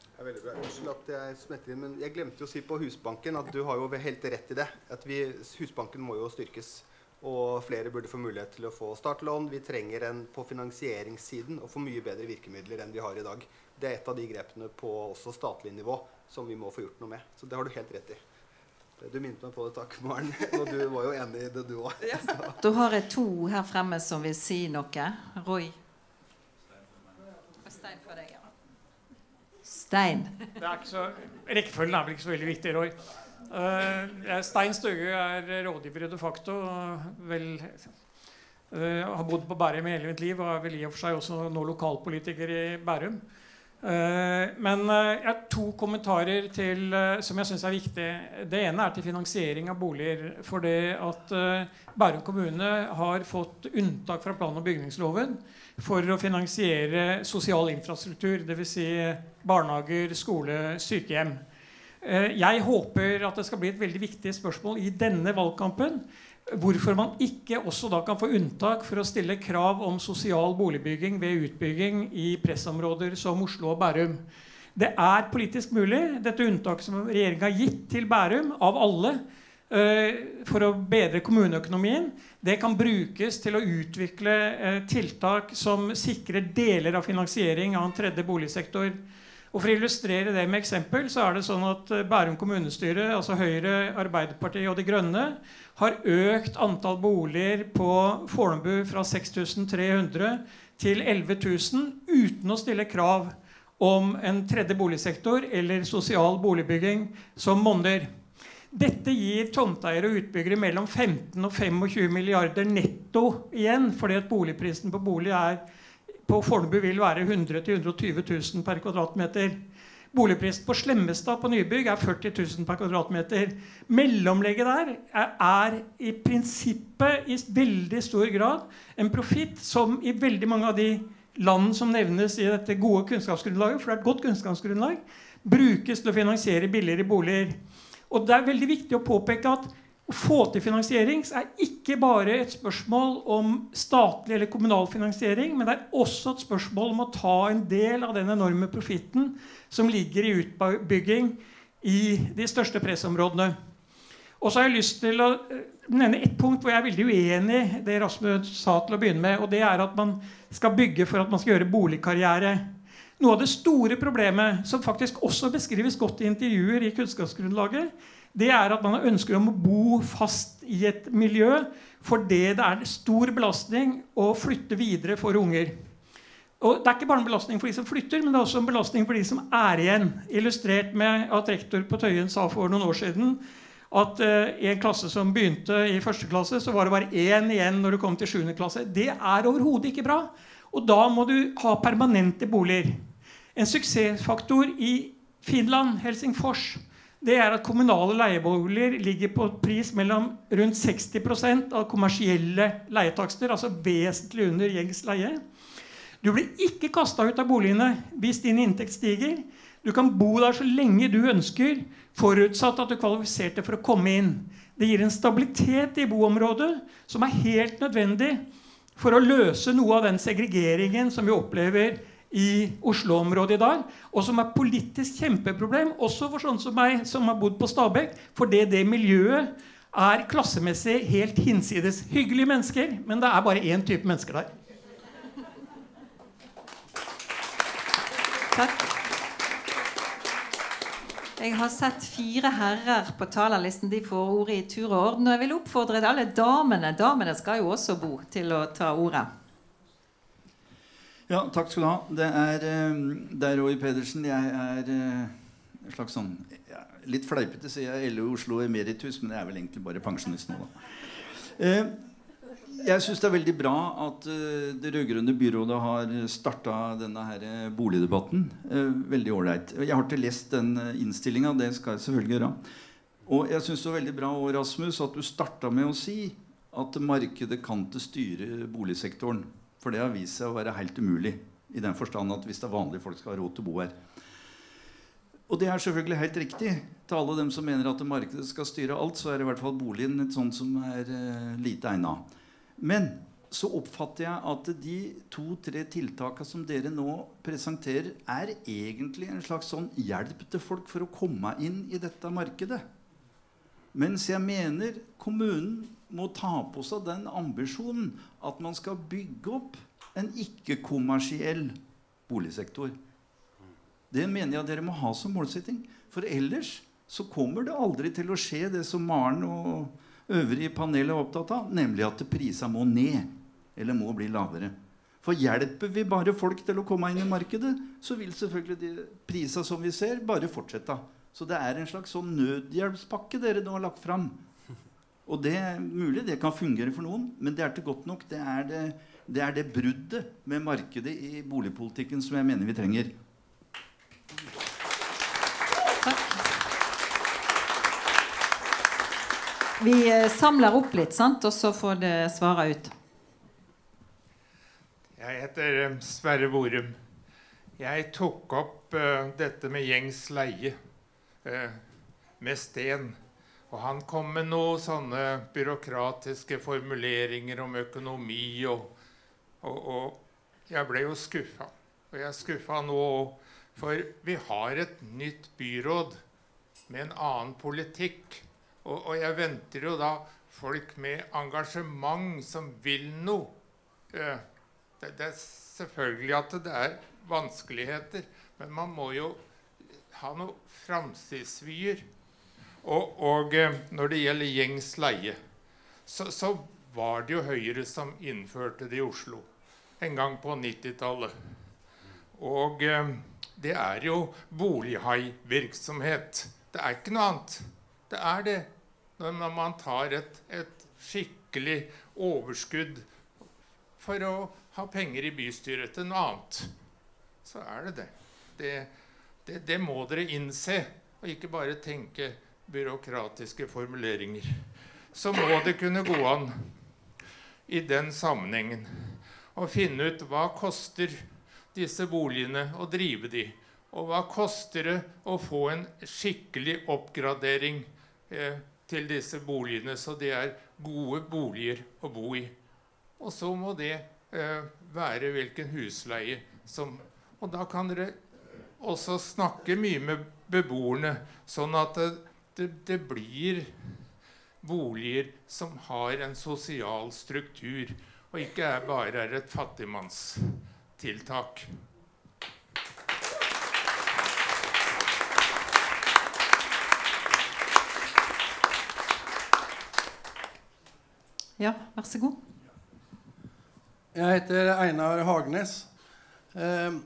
Det er veldig bra. Unnskyld at jeg smetter inn, men jeg glemte å si på Husbanken at du har jo helt rett i det. At vi, Husbanken må jo styrkes. Og flere burde få mulighet til å få startlån. Vi trenger en på finansieringssiden og få mye bedre virkemidler enn vi har i dag det er et av de grepene på også statlig nivå som vi må få gjort noe med. Så det har du helt rett i. Du minnet meg på det, takk, Maren. Og du var jo enig i det, du òg. Ja. Da har jeg to her fremme som vil si noe. Roy? Stein for deg, ja. Stein. Det er ikke så, rekkefølgen er vel ikke så veldig viktig, Roy. Uh, Stein Støge er rådgiver i de facto. Vel, uh, har bodd på Bærum hele mitt liv og er vel i og for seg også nå lokalpolitiker i Bærum. Eh, men eh, jeg har to kommentarer til, eh, som jeg syns er viktige. Det ene er til finansiering av boliger. For det at Bærum kommune har fått unntak fra plan- og bygningsloven for å finansiere sosial infrastruktur, dvs. Si barnehager, skole, sykehjem. Jeg håper at det skal bli et veldig viktig spørsmål i denne valgkampen hvorfor man ikke også da kan få unntak for å stille krav om sosial boligbygging ved utbygging i pressområder som Oslo og Bærum. Det er politisk mulig, dette unntaket som regjeringa har gitt til Bærum, av alle, uh, for å bedre kommuneøkonomien, det kan brukes til å utvikle uh, tiltak som sikrer deler av finansiering av en tredje boligsektor. Og For å illustrere det med eksempel så er det sånn at eh, Bærum kommunestyre, altså Høyre, Arbeiderpartiet og De Grønne, har økt antall boliger på Fornebu fra 6300 til 11 000 uten å stille krav om en tredje boligsektor eller sosial boligbygging som monner. Dette gir tomteeiere og utbyggere mellom 15 og 25 milliarder netto igjen, fordi at boligprisen på bolig er, på Fornebu vil være 100 000-120 000 per kvadratmeter. Boligprisen på Slemmestad på nybygg er 40 000 per kvadratmeter. Mellomlegget der er, er i prinsippet i veldig stor grad en profitt som i veldig mange av de land som nevnes i dette gode kunnskapsgrunnlaget, for det er et godt kunnskapsgrunnlag, brukes til å finansiere billigere boliger. Og det er veldig viktig å påpeke at å få til finansiering er ikke bare et spørsmål om statlig eller kommunal finansiering, men det er også et spørsmål om å ta en del av den enorme profitten som ligger i utbygging i de største pressområdene. Og så har jeg lyst til å eh, nevne ett punkt hvor jeg er veldig uenig i det Rasmus sa til å begynne med. og det er at man skal bygge for at man skal gjøre boligkarriere. Noe av det store problemet, som faktisk også beskrives godt i intervjuer i kunnskapsgrunnlaget, det er at man ønsker om å bo fast i et miljø fordi det er stor belastning å flytte videre for unger. Og Det er ikke bare en belastning for de som flytter, men det er også en belastning for de som er igjen. Illustrert med at rektor på Tøyen sa for noen år siden at uh, i en klasse som begynte i første klasse, så var det bare én igjen når du kom til 7. klasse. Det er overhodet ikke bra. Og da må du ha permanente boliger. En suksessfaktor i Finland, Helsingfors, det er at kommunale leieboliger ligger på pris mellom rundt 60% av kommersielle leietakster, altså vesentlig under gjengs leie. Du blir ikke kasta ut av boligene hvis din inntekt stiger. Du kan bo der så lenge du ønsker, forutsatt at du kvalifiserte for å komme inn. Det gir en stabilitet i boområdet som er helt nødvendig for å løse noe av den segregeringen som vi opplever i Oslo-området i dag, og som er politisk kjempeproblem, også for sånne som meg, som har bodd på Stabekk, fordi det miljøet er klassemessig helt hinsides. Hyggelige mennesker, men det er bare én type mennesker der. Takk. Jeg har sett fire herrer på talerlisten. De får ordet i tur og orden. Og jeg vil oppfordre alle damene Damene skal jo også bo, til å ta ordet. Ja, takk skal du ha. Det er, eh, det er Roy Pedersen. Jeg er eh, en slags sånn Litt fleipete sier jeg LO Oslo emeritus, men jeg er vel egentlig bare pensjonist nå, da. Eh, jeg syns det er veldig bra at det rød-grønne byrådet har starta denne her boligdebatten. veldig ålreit. Jeg har ikke lest den innstillinga. Det skal jeg selvfølgelig gjøre. Og jeg syns det var veldig bra Rasmus, at du starta med å si at markedet kan ikke styre boligsektoren. For det har vist seg å være helt umulig. I den forstand at hvis det er vanlige folk skal ha råd til å bo her. Og det er selvfølgelig helt riktig. Til alle dem som mener at markedet skal styre alt, så er i hvert fall boligen et sånt som er uh, lite egna. Men så oppfatter jeg at de to-tre tiltakene som dere nå presenterer, er egentlig en slags sånn hjelp til folk for å komme inn i dette markedet. Mens jeg mener kommunen må ta på seg den ambisjonen at man skal bygge opp en ikke-kommersiell boligsektor. Det mener jeg dere må ha som målsetting. For ellers så kommer det aldri til å skje det som Maren og øvrige panel er opptatt av, nemlig at prisene må ned. Eller må bli lavere. For hjelper vi bare folk til å komme inn i markedet, så vil selvfølgelig de prisene som vi ser, bare fortsette. Så det er en slags sånn nødhjelpspakke dere nå har lagt fram. Og det er mulig det kan fungere for noen, men det er ikke godt nok. Det er det, det er det bruddet med markedet i boligpolitikken som jeg mener vi trenger. Takk. Vi eh, samler opp litt, sant? og så får det svare ut. Jeg heter eh, Sverre Borum. Jeg tok opp uh, dette med gjengs leie uh, med Sten og han kom med noen sånne byråkratiske formuleringer om økonomi, og, og, og jeg ble jo skuffa. Og jeg er skuffa nå òg, for vi har et nytt byråd med en annen politikk. Og, og, jeg venter jo da folk med engasjement som vil noe. Det, det er selvfølgelig at det er vanskeligheter, men man må jo ha noe framtidsvyer. Og, og, eh, når det gjelder gjengs leie, så, så, var det jo Høyre som innførte det i Oslo en gang på 90-tallet. Og eh, det er jo bolighaivirksomhet. Det er ikke noe annet. Det er det. Når man tar et, et skikkelig overskudd for å ha penger i bystyret til noe annet, så er det det. det Det, det må dere innse, og ikke bare tenke byråkratiske formuleringer. Så må det kunne gå an i den sammenhengen å finne ut hva koster disse boligene å drive de, og hva koster det å få en skikkelig oppgradering eh, til disse boligene, så det er gode boliger å bo i. Og så må det eh, være hvilken husleie som Og da kan dere også snakke mye med beboerne, sånn at det, det, det blir boliger som har en sosial struktur, og ikke er bare er et fattigmannstiltak. Ja, vær så god. Jeg heter Einar Hagnes. Ehm,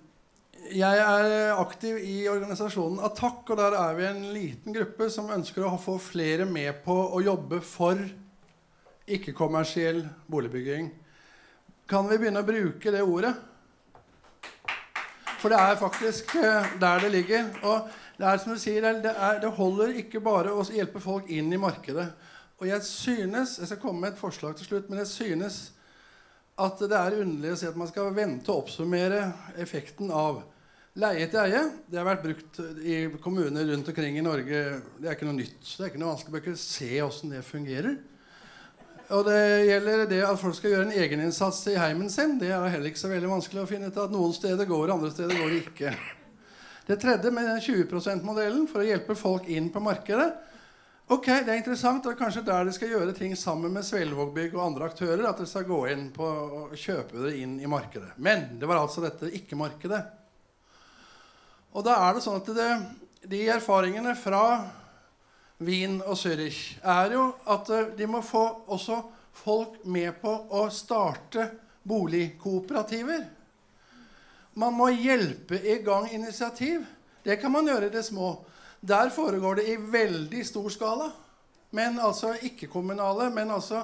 jeg er aktiv i organisasjonen Attakk, og der er vi en liten gruppe som ønsker å få flere med på å jobbe for ikke-kommersiell boligbygging. Kan vi begynne å bruke det ordet? For det er faktisk eh, der det ligger. Og det er som du sier, det, er, det holder ikke bare å hjelpe folk inn i markedet. Og jeg synes Jeg skal komme med et forslag til slutt, men jeg synes at det er underlig å si at man skal vente og oppsummere effekten av leie til eie. Det har vært brukt i kommuner rundt omkring i Norge. Det er ikke noe nytt. Det er ikke noe vanskelig å se åssen det fungerer. Og det gjelder det at folk skal gjøre en egeninnsats i heimen sin. Det er heller ikke så veldig vanskelig å finne ut at noen steder går, andre steder går det ikke. Det tredje med den 20 %-modellen for å hjelpe folk inn på markedet Ok, det er interessant. og kanskje der de skal gjøre ting sammen med Svelvågbygg og andre aktører. At de skal gå inn på og kjøpe det inn i markedet. Men det var altså dette ikke-markedet. Og da er det sånn at det, de erfaringene fra Wien og Zürich er jo at eh, de må få også folk med på å starte boligkooperativer. Man må hjelpe i gang initiativ. Det kan man gjøre i det små. Der foregår det i veldig stor skala. Men altså ikke-kommunale. Men altså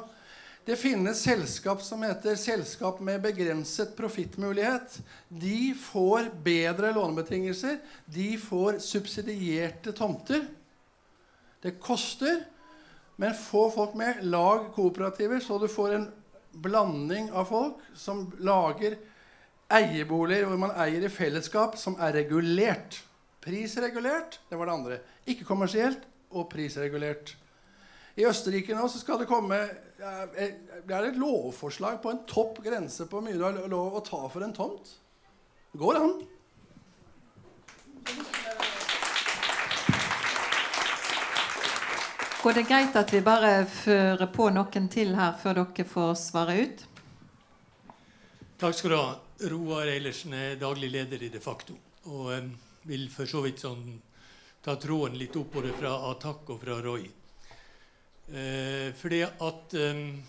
det finnes selskap som heter selskap med begrenset profittmulighet. De får bedre lånebetingelser. De får subsidierte tomter. Det koster, men få folk med. Lag kooperativer, så du får en blanding av folk som lager eieboliger hvor man eier i fellesskap, som er regulert. Prisregulert, det var det andre. Ikke kommersielt og prisregulert. I Østerrike nå så skal det komme det er et lovforslag på en topp grense på hvor mye du har lov å ta for en tomt. Det går an. Går det greit at vi bare fører på noen til her før dere får svare ut? Takk skal du ha. Roar Eilertsen er daglig leder i De facto. Og um, vil for så vidt sånn, ta tråden litt oppover fra Atak og fra Roy. Eh, fordi at um,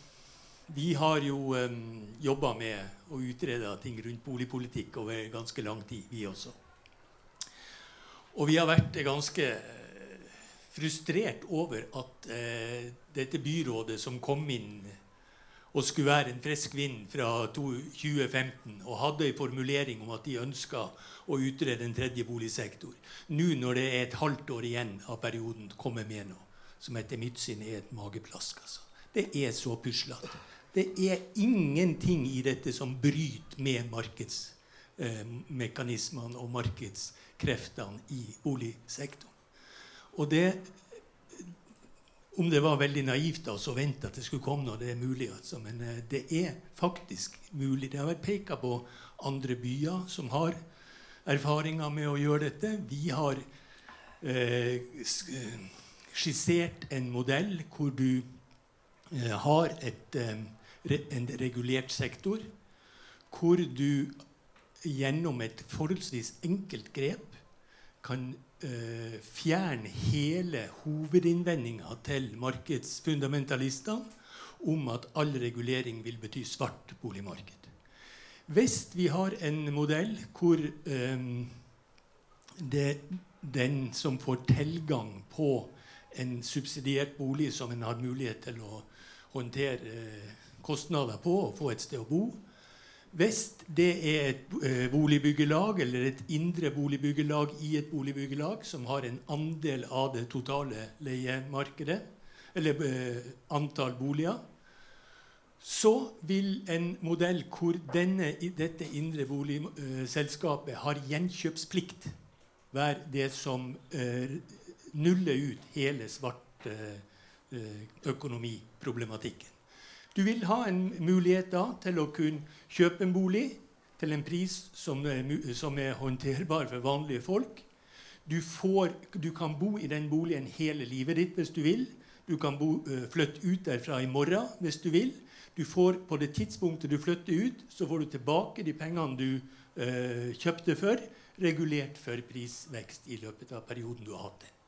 vi har jo um, jobba med å utrede ting rundt boligpolitikk over ganske lang tid, vi også. Og vi har vært ganske frustrert over at eh, dette byrådet som kom inn og skulle være en frisk vind fra 2015 og hadde en formulering om at de ønska å utrede en tredje boligsektor. Nå når det er et halvt år igjen av perioden, kommer med noe som etter mitt syn er et mageplask. Altså. Det er så puslete. Det er ingenting i dette som bryter med markedsmekanismene eh, og markedskreftene i boligsektoren. Og det om det var veldig naivt å vente at det skulle komme når det er mulig. Altså. Men eh, det er faktisk mulig. Det har vært peka på andre byer som har erfaringer med å gjøre dette. Vi har eh, eh skissert en modell hvor du eh, har et, eh, en regulert sektor. Hvor du gjennom et forholdsvis enkelt grep kan eh, fjerne hele hovedinnvendinga til markedsfundamentalistene om at all regulering vil bety svart boligmarked. Hvis vi har en modell hvor eh, det, den som får tilgang på en subsidiert bolig som en har mulighet til å håndtere eh, kostnader på og få et sted å bo, Hvis det er et eh, boligbyggelag eller et indre boligbyggelag i et boligbyggelag som har en andel av det totale leiemarkedet, eller eh, antall boliger, så vil en modell hvor denne, dette indre boligselskapet har gjenkjøpsplikt, være det som eh, nuller ut hele svart eh, eh økonomiproblematikken. Du vil ha en mulighet da til å kunne kjøpe en bolig til en pris som er, som er håndterbar for vanlige folk. Du, får, du, kan bo i den boligen hele livet ditt hvis du vil. Du kan bo, uh, flytte ut derfra i morgen hvis du vil. Du får På det tidspunktet du flytter ut, så får du tilbake de pengene du eh, kjøpte for, regulert for prisvekst i løpet av perioden du har hatt den.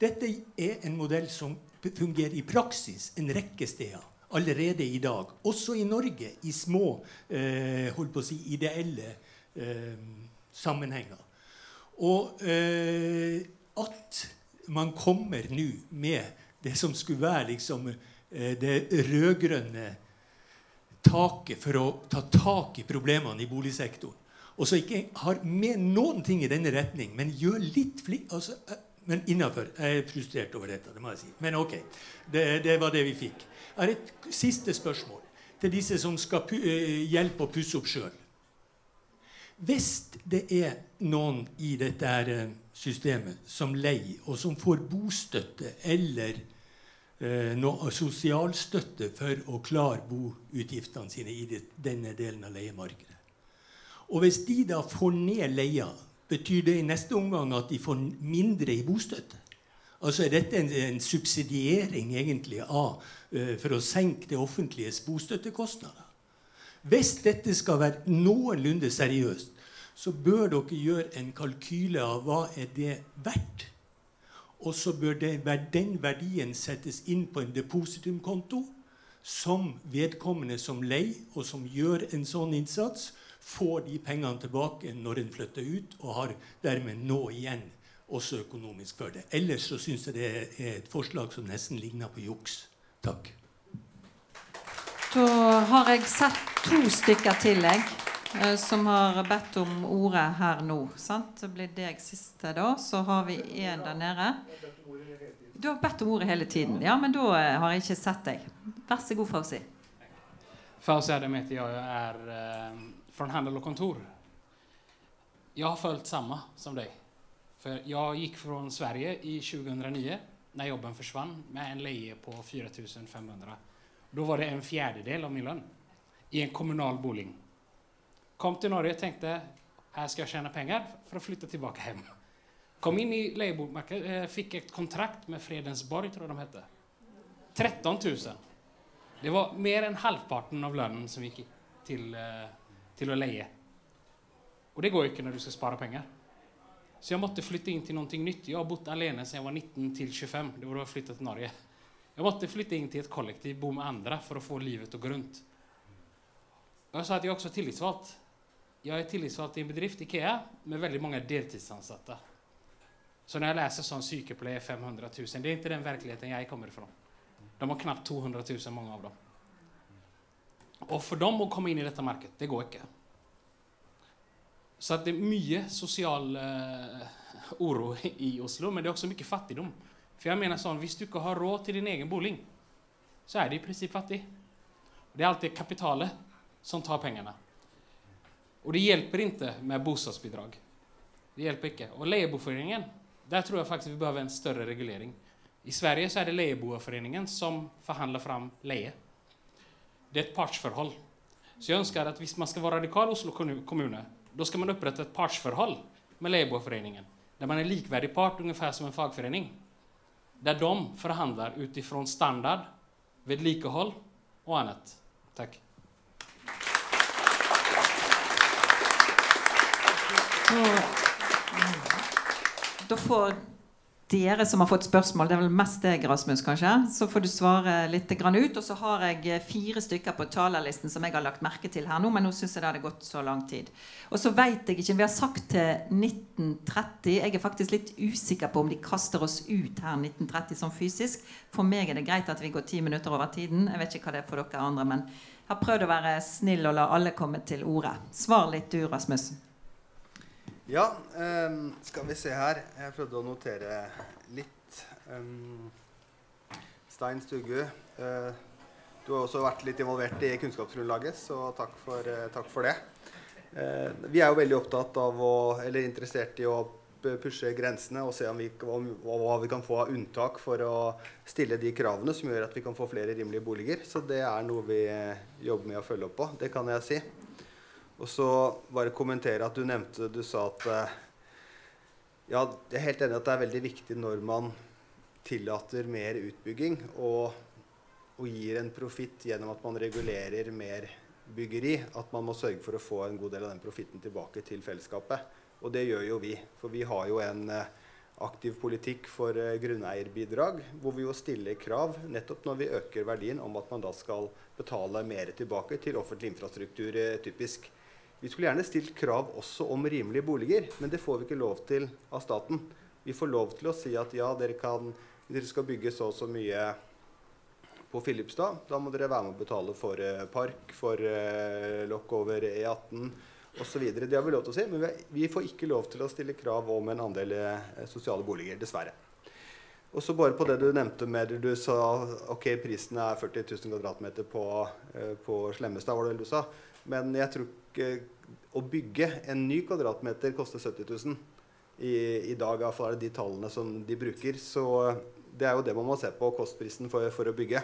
Dette er en modell som fungerer i praksis en rekke steder allerede i dag. Også i Norge, i små eh, holdt på å si, ideelle eh, sammenhenger. Og eh, at man kommer nå med det som skulle være liksom, eh, det rød-grønne taket for å ta tak i problemene i boligsektoren. Og så ikke har med noen ting i denne retning, men gjør litt flink altså, eh, Men innafor. Jeg er frustrert over dette. det må jeg si. Men ok, det, det var det vi fikk. Jeg har et siste spørsmål til disse som skal eh, hjelpe å pusse opp sjøl. Hvis det er noen i dette eh, systemet som leier, og som får bostøtte eller eh, noe sosialstøtte for å klare boutgiftene sine i det, denne delen av leiemarkedet Og hvis de da får ned leia, betyr det i neste omgang at de får mindre i bostøtte? Altså er dette en, en subsidiering egentlig av uh, for å senke det offentliges bostøttekostnader. Hvis dette skal være noenlunde seriøst, så bør dere gjøre en kalkyle av hva er det verdt. Og så bør det, den verdien settes inn på en depositumkonto som vedkommende som leier, og som gjør en sånn innsats, får de pengene tilbake når en flytter ut, og har dermed nå igjen også økonomisk for det. Ellers så syns jeg det er et forslag som nesten ligner på juks. Takk. Da har jeg sett to stykker til, jeg, eh, som har bedt om ordet her nå. Sant? Det blir deg siste, da. Så har vi en der nede. Du har bedt om ordet hele tiden. Ja, men da eh, har jeg ikke sett deg. Vær så god, Fausi. Fauzi Adem heter jeg. Jeg er eh, fra Handel og Kontor. Jeg har følt samme som deg. För jag gick från Sverige i 2009 när jobben försvann med en leje på 4500. Då var det en fjärdedel av min lön i en kommunal bolig. Kom till Norge och tänkte här ska jag tjäna pengar för att flytta tillbaka hem. Kom in i lejebomarknaden, fikk fick ett kontrakt med Fredensborg, tror jag de hette. 13 000. Det var mer än halvparten av lönen som gick till, eh, å leie. Og det går jo ikke når du skal spara penger. Så jeg måtte flytte inn til noe nytt. Jeg har bodd alene siden jeg var 19 til 25. Det var da jeg flyttet til Norge. Jeg måtte flytte inn til et kollektiv, bo med andre for å få livet til å gå rundt. Og jeg sa at jeg også er tillitsvalgt. Jeg er tillitsvalgt i en bedrift, Ikea, med veldig mange deltidsansatte. Så når jeg leser sånn sykepleier 500 000, det er ikke den virkeligheten jeg kommer fra. De har knapt 200 000, mange av dem. Og for dem å komme inn i dette markedet, det går ikke. Så det er mye sosial uh, i Oslo, men det er også mye fattigdom. For jeg mener sånn, Hvis du ikke har råd til din egen bolig, så er du i prinsipp fattig. Det er alltid kapitalet som tar pengene. Og det hjelper ikke med bostadsbidrag. Det hjelper ikke. Og Leieboerforeningen, der tror jeg faktisk vi behøver en større regulering. I Sverige så er det Leieboerforeningen som forhandler fram leie. Det er et partsforhold. Så jeg ønsker at hvis man skal være radikal Oslo kommune, da skal man opprette et partsforhold med Leieboerforeningen, der man er likeverdig part, omtrent som en fagforening. Der de forhandler ut ifra standard, vedlikehold og annet. Takk. Da får dere som har fått spørsmål. Det er vel mest deg, Rasmus, kanskje. Så får du svare litt ut. Og så har jeg eh, fire stykker på talerlisten som jeg har lagt merke til her nå, men nå syns jeg det hadde gått så lang tid. Og så veit jeg ikke Vi har sagt til 1930. Jeg er faktisk litt usikker på om de kaster oss ut her 1930 som fysisk. For meg er det greit at vi går ti minutter over tiden. Jeg vet ikke hva det er for dere andre, men jeg har prøvd å være snill og la alle komme til orde. Svar litt du, Rasmus. Ja, um, skal vi se her. Jeg prøvde å notere litt. Um, Stein Stugu, uh, du har også vært litt involvert i kunnskapsgrunnlaget, så takk for, uh, takk for det. Uh, vi er jo veldig opptatt av å, eller interessert i å pushe grensene og se vi, hva vi kan få av unntak for å stille de kravene som gjør at vi kan få flere rimelige boliger. Så det er noe vi jobber med å følge opp på. Det kan jeg si. Og så bare kommentere at du nevnte Du sa at eh, Ja, jeg er helt enig at det er veldig viktig når man tillater mer utbygging og, og gir en profitt gjennom at man regulerer mer byggeri, at man må sørge for å få en god del av den profitten tilbake til fellesskapet. Og det gjør jo vi. For vi har jo en eh, aktiv politikk for uh, grunneierbidrag, hvor vi jo stiller krav nettopp når vi øker verdien, om at man da skal betale mer tilbake til offentlig infrastruktur, typisk. Vi skulle gjerne stilt krav også om rimelige boliger, men det får vi ikke lov til av staten. Vi får lov til å si at ja, dere, kan, dere skal bygge så og så mye på Filipstad. Da må dere være med å betale for uh, park, for uh, lokk over E18 osv. Det har vi lov til å si, men vi, får ikke lov til å stille krav om en andel uh, sosiale boliger, dessverre. Og så bare på det du nevnte med Du sa ok, prisen er 40 000 kvadratmeter på, på Slemmestad, var det vel du sa? Men jeg tror å bygge en ny kvadratmeter koster 70 000. I, i dag iallfall er det de tallene som de bruker. Så det er jo det man må se på, kostprisen for, for å bygge.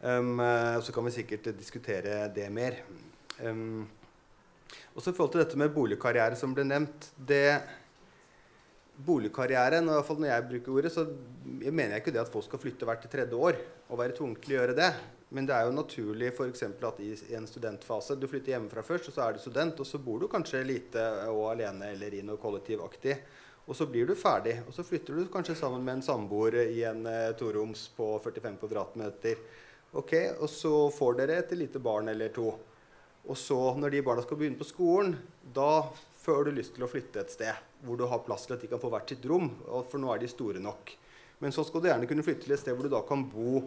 Um, så kan vi sikkert diskutere det mer. Um, også i forhold til dette med boligkarriere som ble nevnt det, Boligkarriere, når, når jeg bruker ordet, så jeg mener jeg ikke det at folk skal flytte hvert tredje år og være tvunget til å gjøre det. Men det er jo naturlig for at i en studentfase Du flytter hjemmefra først, og så er du student, og så bor du kanskje lite og alene eller i noe kollektivaktig. Og så blir du ferdig, og så flytter du kanskje sammen med en samboer i en eh, toroms på 45 kvadratmeter. Ok, Og så får dere et lite barn eller to. Og så, når de barna skal begynne på skolen, da får du lyst til å flytte et sted hvor du har plass til at de kan få hvert sitt rom, for nå er de store nok. Men så skal du gjerne kunne flytte til et sted hvor du da kan bo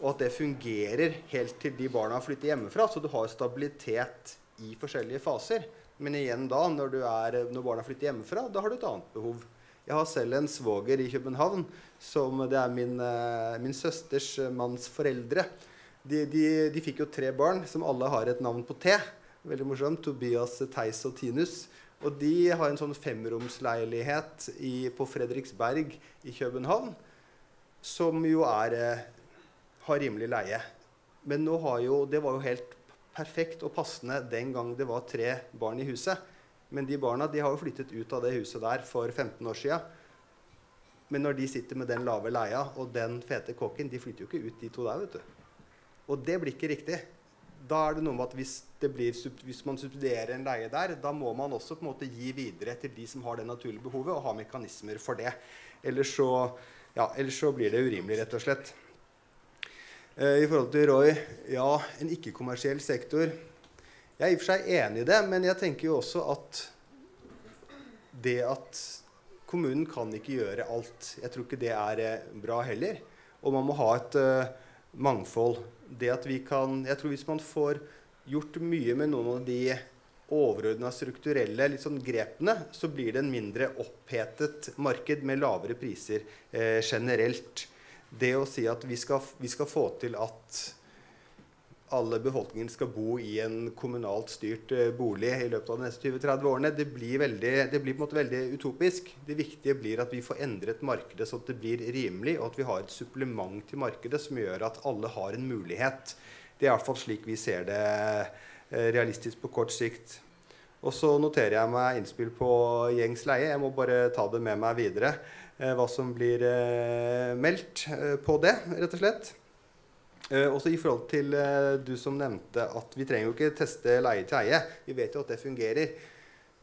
og at det fungerer helt til de barna flytter hjemmefra. Så du har stabilitet i forskjellige faser. Men igjen da, når, er, når barna flytter hjemmefra, da har du et annet behov. Jeg har selv en svoger i København som det er min, eh, min søsters manns foreldre. De, de, de, fikk jo tre barn som alle har et navn på T. Veldig morsomt. Tobias, Theis og Tinus. Og de har en sånn femromsleilighet i, på Fredriksberg i København. Som jo er har rimelig leie. Men nå har jo, det var jo helt perfekt og passende den gang det var tre barn i huset. Men de barna de har jo flyttet ut av det huset der for 15 år sia. Men når de sitter med den lave leia og den fete kåken, de flytter jo ikke ut, de to der. vet du. Og det blir ikke riktig. Da er det noe med at hvis, blir, hvis, man subsidierer en leie der, da må man også på en måte gi videre til de som har det naturlige behovet, og ha mekanismer for det. Ellers så, ja, ellers så blir det urimelig, rett og slett. Eh, I forhold til Roy ja, en ikke-kommersiell sektor. Jeg er i og for seg enig i det, men jeg tenker jo også at det at kommunen kan ikke gjøre alt. Jeg tror ikke det er eh, bra heller. Og man må ha et uh, mangfold. Det at vi kan, jeg tror Hvis man får gjort mye med noen av de overordna strukturelle sånn grepene, så blir det en mindre opphetet marked med lavere priser eh, generelt det å si at vi skal, vi skal, få til at alle befolkningen skal bo i en kommunalt styrt uh, bolig i løpet av de neste 20-30 årene, det blir, veldig, det blir, på en måte veldig utopisk. Det viktige blir at vi får endret markedet så det blir rimelig, og at vi har et supplement til markedet som gjør at alle har en mulighet. Det er iallfall slik vi ser det uh, realistisk på kort sikt. Og så noterer jeg meg innspill på gjengs leie. Jeg må bare ta det med meg videre. Eh, hva som blir eh, meldt eh, på det, rett og slett. Også i forhold til du som nevnte at vi trenger jo ikke teste leie til eie. Vi vet jo at det fungerer.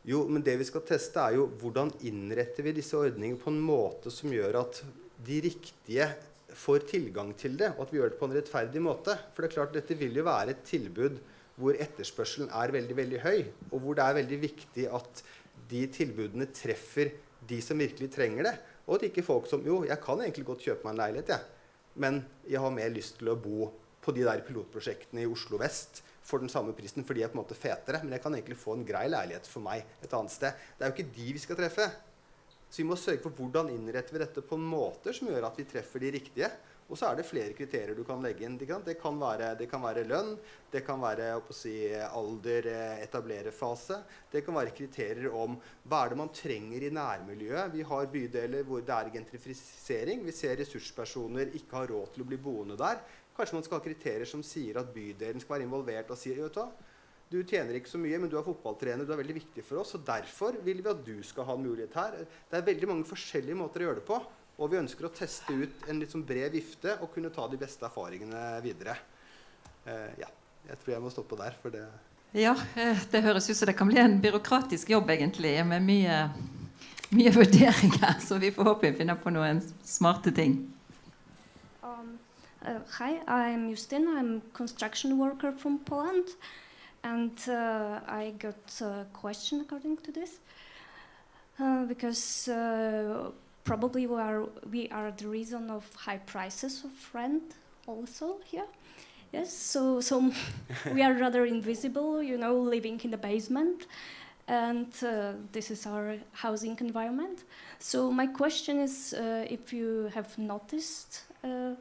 Jo, men det vi skal teste, er jo hvordan innretter vi disse ordningene på en måte som gjør at de riktige får tilgang til det, og at vi gjør det på en rettferdig måte. For det er klart, dette vil jo være et tilbud hvor etterspørselen er veldig, veldig høy, og hvor det er veldig viktig at de tilbudene treffer de som virkelig trenger det. Og at ikke folk som Jo, jeg kan egentlig godt kjøpe meg en leilighet, jeg. Men jeg har mer lyst til å bo på de der pilotprosjektene i Oslo vest for den samme prisen fordi jeg er på en måte fetere. Men jeg kan egentlig få en grei leilighet for meg et annet sted. Det er jo ikke de vi skal treffe. Så vi må sørge for hvordan innretter vi dette på en måte som gjør at vi treffer de riktige. Og så er det flere kriterier du kan legge inn. Det kan være, det kan være lønn, det kan være si, alder, eh, etablererfase. Det kan være kriterier om hva er det man trenger i nærmiljøet. Vi har bydeler hvor det er gentrifisering. Vi ser ressurspersoner ikke har råd til å bli boende der. Kanskje man skal ha kriterier som sier at bydelen skal være involvert og sier vet du du tjener ikke så mye, men du er fotballtrener. Du er veldig viktig for oss, og derfor vil vi at du skal ha en mulighet her. Det er veldig mange forskjellige måter å gjøre det på. Og vi ønsker å teste ut en litt sånn bred vifte og kunne ta de beste erfaringene videre. Uh, ja, jeg tror jeg må stoppe der. for det... Ja, eh, det høres ut som det kan bli en byråkratisk jobb, egentlig, med mye, mye vurderinger. Så vi får håpe vi finner på noen smarte ting. Um, uh, hi, I'm Justin. I'm construction worker from Poland. And uh, I got a question according to this. Uh, because uh, probably we are, we are the reason of high prices of rent also here. Yes, so, so we are rather invisible, you know, living in the basement. And uh, this is our housing environment. So my question is uh, if you have noticed uh,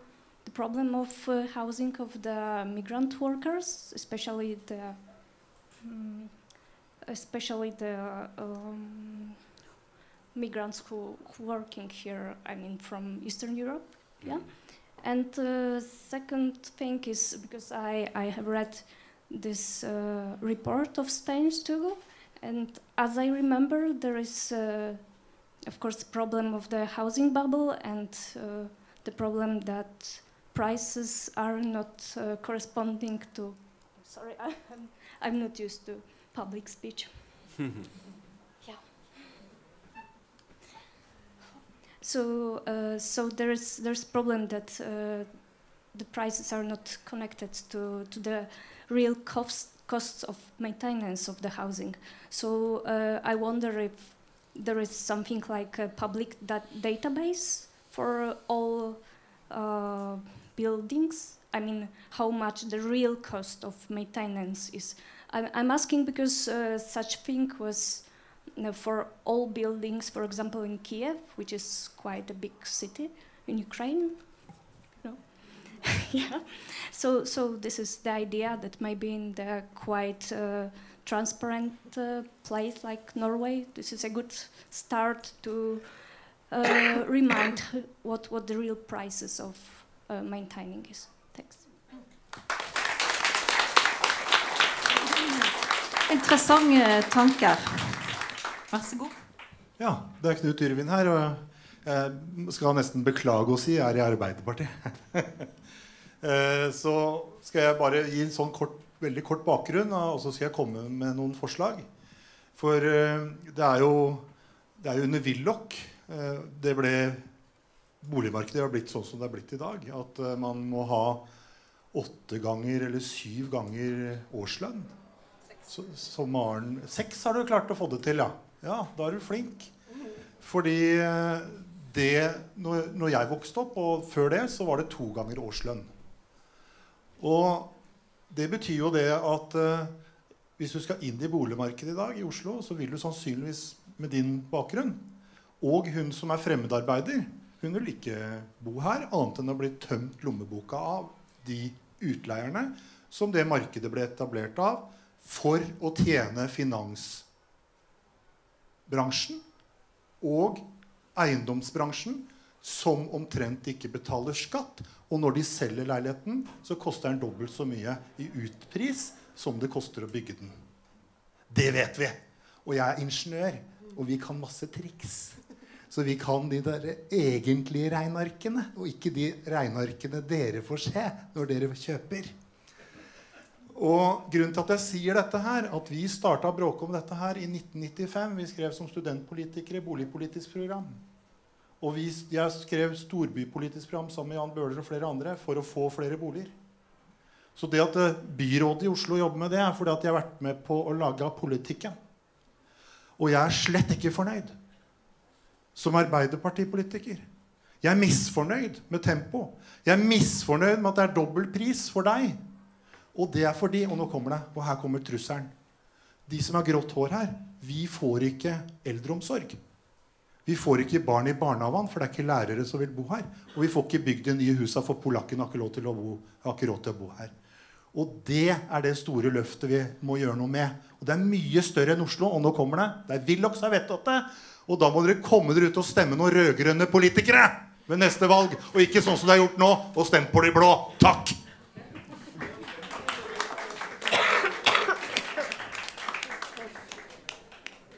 the problem of uh, housing of the migrant workers, especially the, um, especially the um, migrants who, who working here, I mean, from Eastern Europe. Yeah. Mm-hmm. And the uh, second thing is because I, I have read this uh, report of Steinstugel, and as I remember, there is, uh, of course, the problem of the housing bubble and uh, the problem that prices are not uh, corresponding to. Sorry, I'm, I'm not used to public speech. So, uh, so there's there's problem that uh, the prices are not connected to, to the real cost, costs of maintenance of the housing. So uh, I wonder if there is something like a public dat database for all uh, buildings. I mean, how much the real cost of maintenance is. I'm, I'm asking because uh, such thing was for all buildings, for example, in Kiev, which is quite a big city in Ukraine. Yeah. So, so this is the idea that maybe in the quite uh, transparent uh, place like Norway, this is a good start to uh, remind what, what the real prices of uh, maintaining is. Thanks. Interessante tanker. Vær så god. Ja, det er Knut Yrvin her. Og jeg skal nesten beklage å si jeg er i Arbeiderpartiet. Eh, så skal jeg bare gi en sånn kort, veldig kort bakgrunn, og så skal jeg komme med noen forslag. For eh, det er jo, det er jo under Willoch eh, det ble boligmarkedet har blitt sånn som det er blitt i dag. At man må ha åtte ganger eller syv ganger årslønn. Som Maren Seks har du klart å få det til, ja. Ja, da er du flink. Fordi eh, det når, når, jeg vokste opp, og før det, så var det to ganger årslønn. Og det betyr jo det at eh, hvis du skal inn i boligmarkedet i dag i Oslo, så vil du sannsynligvis med din bakgrunn og hun som er fremmedarbeider, hun vil ikke bo her annet enn å bli tømt lommeboka av de utleierne som det markedet ble etablert av for å tjene finans bransjen og eiendomsbransjen som omtrent ikke betaler skatt. Og når de selger leiligheten, så koster den dobbelt så mye i utpris som det koster å bygge den. Det vet vi. Og jeg er ingeniør, og vi kan masse triks. Så vi kan de der egentlige regnearkene, og ikke de regnearkene dere får se når dere kjøper. Og grunnen til at jeg sier dette her, at vi starta å bråke om dette her i 1995. Vi skrev som studentpolitikere boligpolitisk program. Og vi, jeg skrev storbypolitisk program sammen med Jan Bøhler og flere andre for å få flere boliger. Så det at eh, byrådet i Oslo jobber med det, er fordi at jeg har vært med på å lage politikken. Og jeg er slett ikke fornøyd som arbeiderpartipolitiker. Jeg er misfornøyd med tempo. Jeg er misfornøyd med at det er dobbel pris for deg. Og det er fordi Og nå kommer det, og her kommer trusselen. De som har grått hår her, vi får ikke eldreomsorg. Vi får ikke barn i barnehagen, for det er ikke lærere som vil bo her. Og vi får ikke bygd de nye husa, for polakkene har ikke, lov til å bo, har ikke råd til å bo her. Og det er det store løftet vi må gjøre noe med. Og det er mye større enn Oslo. Og nå kommer det. Det er Willoch som har vedtatt det. Og da må dere komme dere ut og stemme noen rød-grønne politikere ved neste valg. Og ikke sånn som dere har gjort nå, og stemt på de blå. Takk!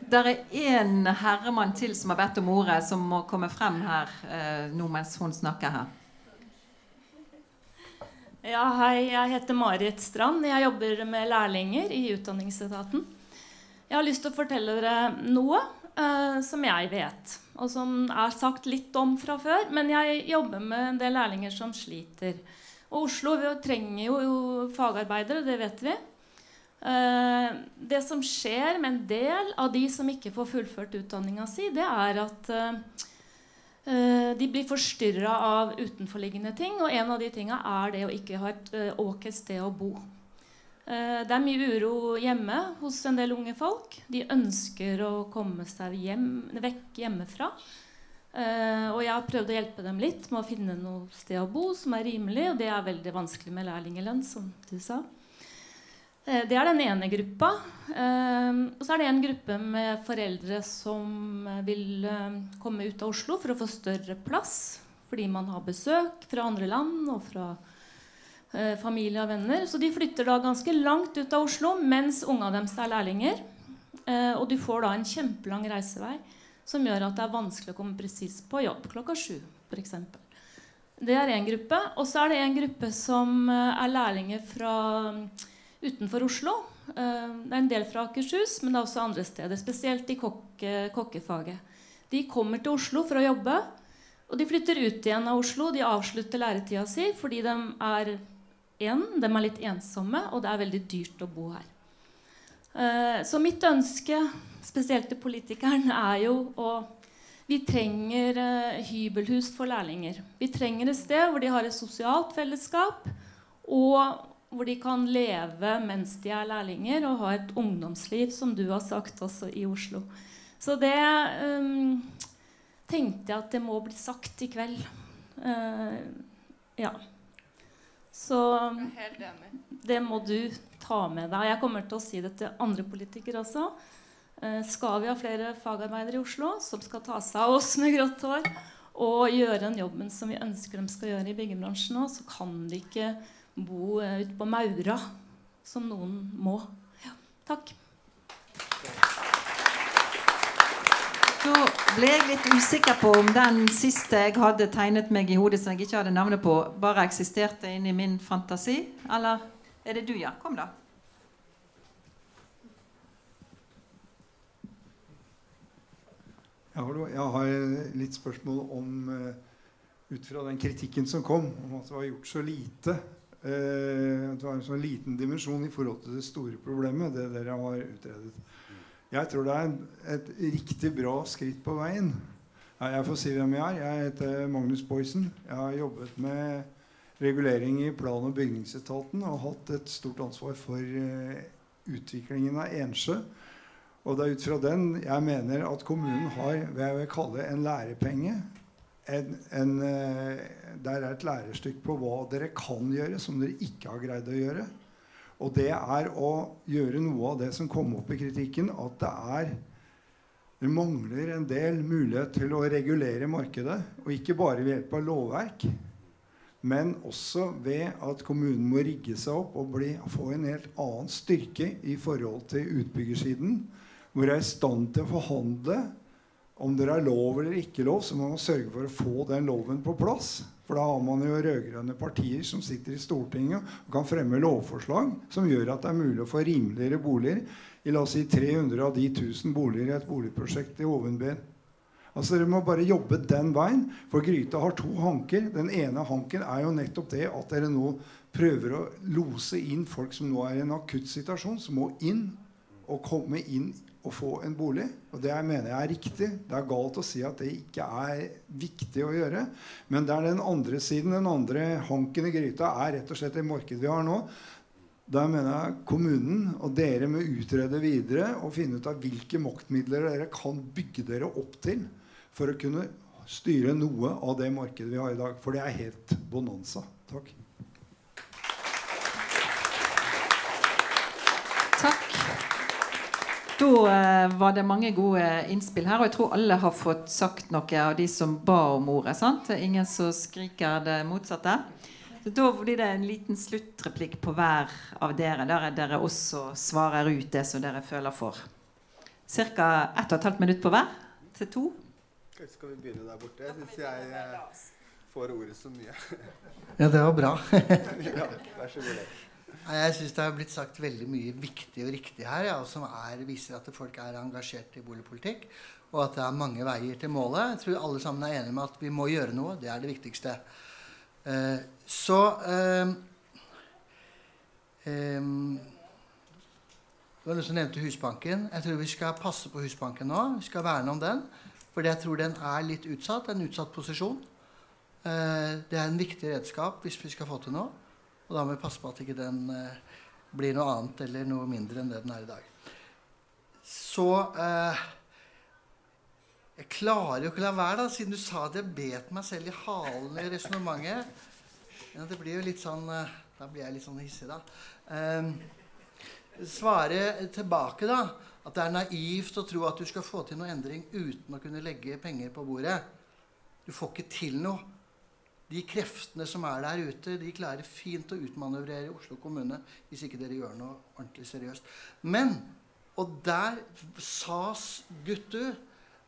Det er én herremann til som har bedt om ordet, som må komme frem her eh, nå mens hun snakker her. Ja, hei. Jeg heter Marit Strand. Jeg jobber med lærlinger i Utdanningsetaten. Jeg har lyst til å fortelle dere noe eh, som jeg vet, og som er sagt litt om fra før. Men jeg jobber med en del lærlinger som sliter. Og Oslo trenger jo, fagarbeidere, det vet vi. Uh, det som skjer med en del av de som ikke får fullført utdanninga si, det er at uh, uh, de blir forstyrra av utenforliggende ting. Og en av de tinga er det å ikke ha et ok sted å bo. det er mye uro hjemme hos en del unge folk. De ønsker å komme seg hjem, vekk hjemmefra. og jeg har prøvd å hjelpe dem litt med å finne noe sted å bo som er rimelig. Og det er veldig vanskelig med lærlingelønn, som du sa. Eh, det er den ene gruppa. Eh, og så er det en gruppe med foreldre som eh, vil komme ut av Oslo for å få større plass. Fordi man har besøk fra andre land og fra familie og venner. Så de flytter da ganske langt ut av Oslo mens unga deres er lærlinger. Og du får da en kjempelang reisevei som gjør at det er vanskelig å komme presis på jobb klokka sju. Eksempel. det er én gruppe. Og så er det en gruppe som er lærlinger fra utenfor Oslo. Eh, det er en del fra Akershus, men det er også andre steder. Spesielt i kokke, kokkefaget. De kommer til Oslo for å jobbe. Og de flytter ut igjen av Oslo. De avslutter læretida si fordi de er en, de er litt ensomme, og det er veldig dyrt å bo her. Eh, så mitt ønske, spesielt til politikeren, er jo å vi trenger uh, hybelhus for lærlinger. Vi trenger et sted hvor de har et sosialt fellesskap, og hvor de kan leve mens de er lærlinger, og ha et ungdomsliv, som du har sagt også i Oslo. Så det um, tenkte jeg at det må bli sagt i kveld. Uh, ja. Så det må du ta med deg. Jeg kommer til å si det til andre politikere også. Uh, skal vi ha flere fagarbeidere i Oslo som skal ta seg av oss med grått hår, og gjøre den jobben som vi ønsker de skal gjøre i byggebransjen nå, så kan de ikke bo uh, ute på Maura, som noen må. Ja, takk. Så ble jeg litt usikker på om den siste jeg hadde tegnet meg i hodet, som jeg ikke hadde navnet på, bare eksisterte inni min fantasi. Eller er det du, ja? Kom, da. Jeg har litt spørsmål om uh, ut fra den kritikken som kom, om at det var gjort så lite Eh, det var en sånn liten dimensjon i forhold til det store problemet, det dere har utredet. Jeg tror det er et riktig bra skritt på veien. Jeg får si hvem jeg er. Jeg heter Magnus Boysen. Jeg har jobbet med regulering i plan- og bygningsetaten og hatt et stort ansvar for uh, utviklingen av Ensjø. Og det er ut fra den jeg mener at kommunen har hva jeg vil kalle en lærepenge en, en, eh, der er et lærestykke på hva dere kan gjøre som dere ikke har greid å gjøre. Og det er å gjøre noe av det som kom opp i kritikken, at det er det mangler en del mulighet til å regulere markedet. Og ikke bare ved hjelp av lovverk, men også ved at kommunen må rigge seg opp og bli, få en helt annen styrke i forhold til utbyggersiden. Hvor de er i stand til å forhandle om det er lov eller ikke lov, så må man sørge for å få den loven på plass. For da har man jo rød-grønne partier som sitter i Stortinget og kan fremme lovforslag som gjør at det er mulig å få rimeligere boliger i la oss si 300 av de 1000 boliger i et boligprosjekt i Ovenbyen. Altså Dere må bare jobbe den veien. For Gryta har to hanker. Den ene hanken er jo nettopp det at dere nå prøver å lose inn folk som nå er i en akutt situasjon, som må inn og komme inn og få en bolig. Og det mener jeg er riktig. Det er galt å si at det ikke er viktig å gjøre. Men det er den andre siden. Den andre hanken i gryta er rett og slett det markedet vi har nå. Der mener jeg kommunen og dere må utrede videre og finne ut av hvilke maktmidler dere kan bygge dere opp til for å kunne styre noe av det markedet vi har i dag. For det er helt bonanza. Takk. Da eh, var det mange gode innspill her, og jeg tror alle har fått sagt noe av de som ba om ordet. sant? Ingen som skriker det motsatte. Så Da blir det en liten sluttreplikk på hver av dere, der dere også svarer ut det som dere føler for. Ca. 1 12 minutt på hver til to. Skal vi begynne der borte? Jeg syns jeg eh, får ordet så mye. Ja, det var bra. ja, vær så god. Jeg syns det har blitt sagt veldig mye viktig og riktig her, ja, som er, viser at folk er engasjert i boligpolitikk, og at det er mange veier til målet. Jeg tror alle sammen er enige med at vi må gjøre noe. Det er det viktigste. Uh, så uh, um, Det var noen som nevnte Husbanken. Jeg tror vi skal passe på Husbanken nå. Vi skal verne om den. Fordi jeg tror den er litt utsatt. En utsatt posisjon. Uh, det er en viktig redskap hvis vi skal få til noe. Og da må vi passe på at ikke den eh, blir noe annet eller noe mindre enn det den er i dag. Så eh, Jeg klarer jo ikke å la være, da, siden du sa at jeg bet meg selv i halen i resonnementet. Ja, det blir jo litt sånn eh, Da blir jeg litt sånn hissig, da. Eh, svare tilbake, da, at det er naivt å tro at du skal få til noe endring uten å kunne legge penger på bordet. Du får ikke til noe de kreftene som er der ute, de klarer fint å utmanøvrere Oslo kommune hvis ikke dere gjør noe ordentlig seriøst. Men Og der sas Guttu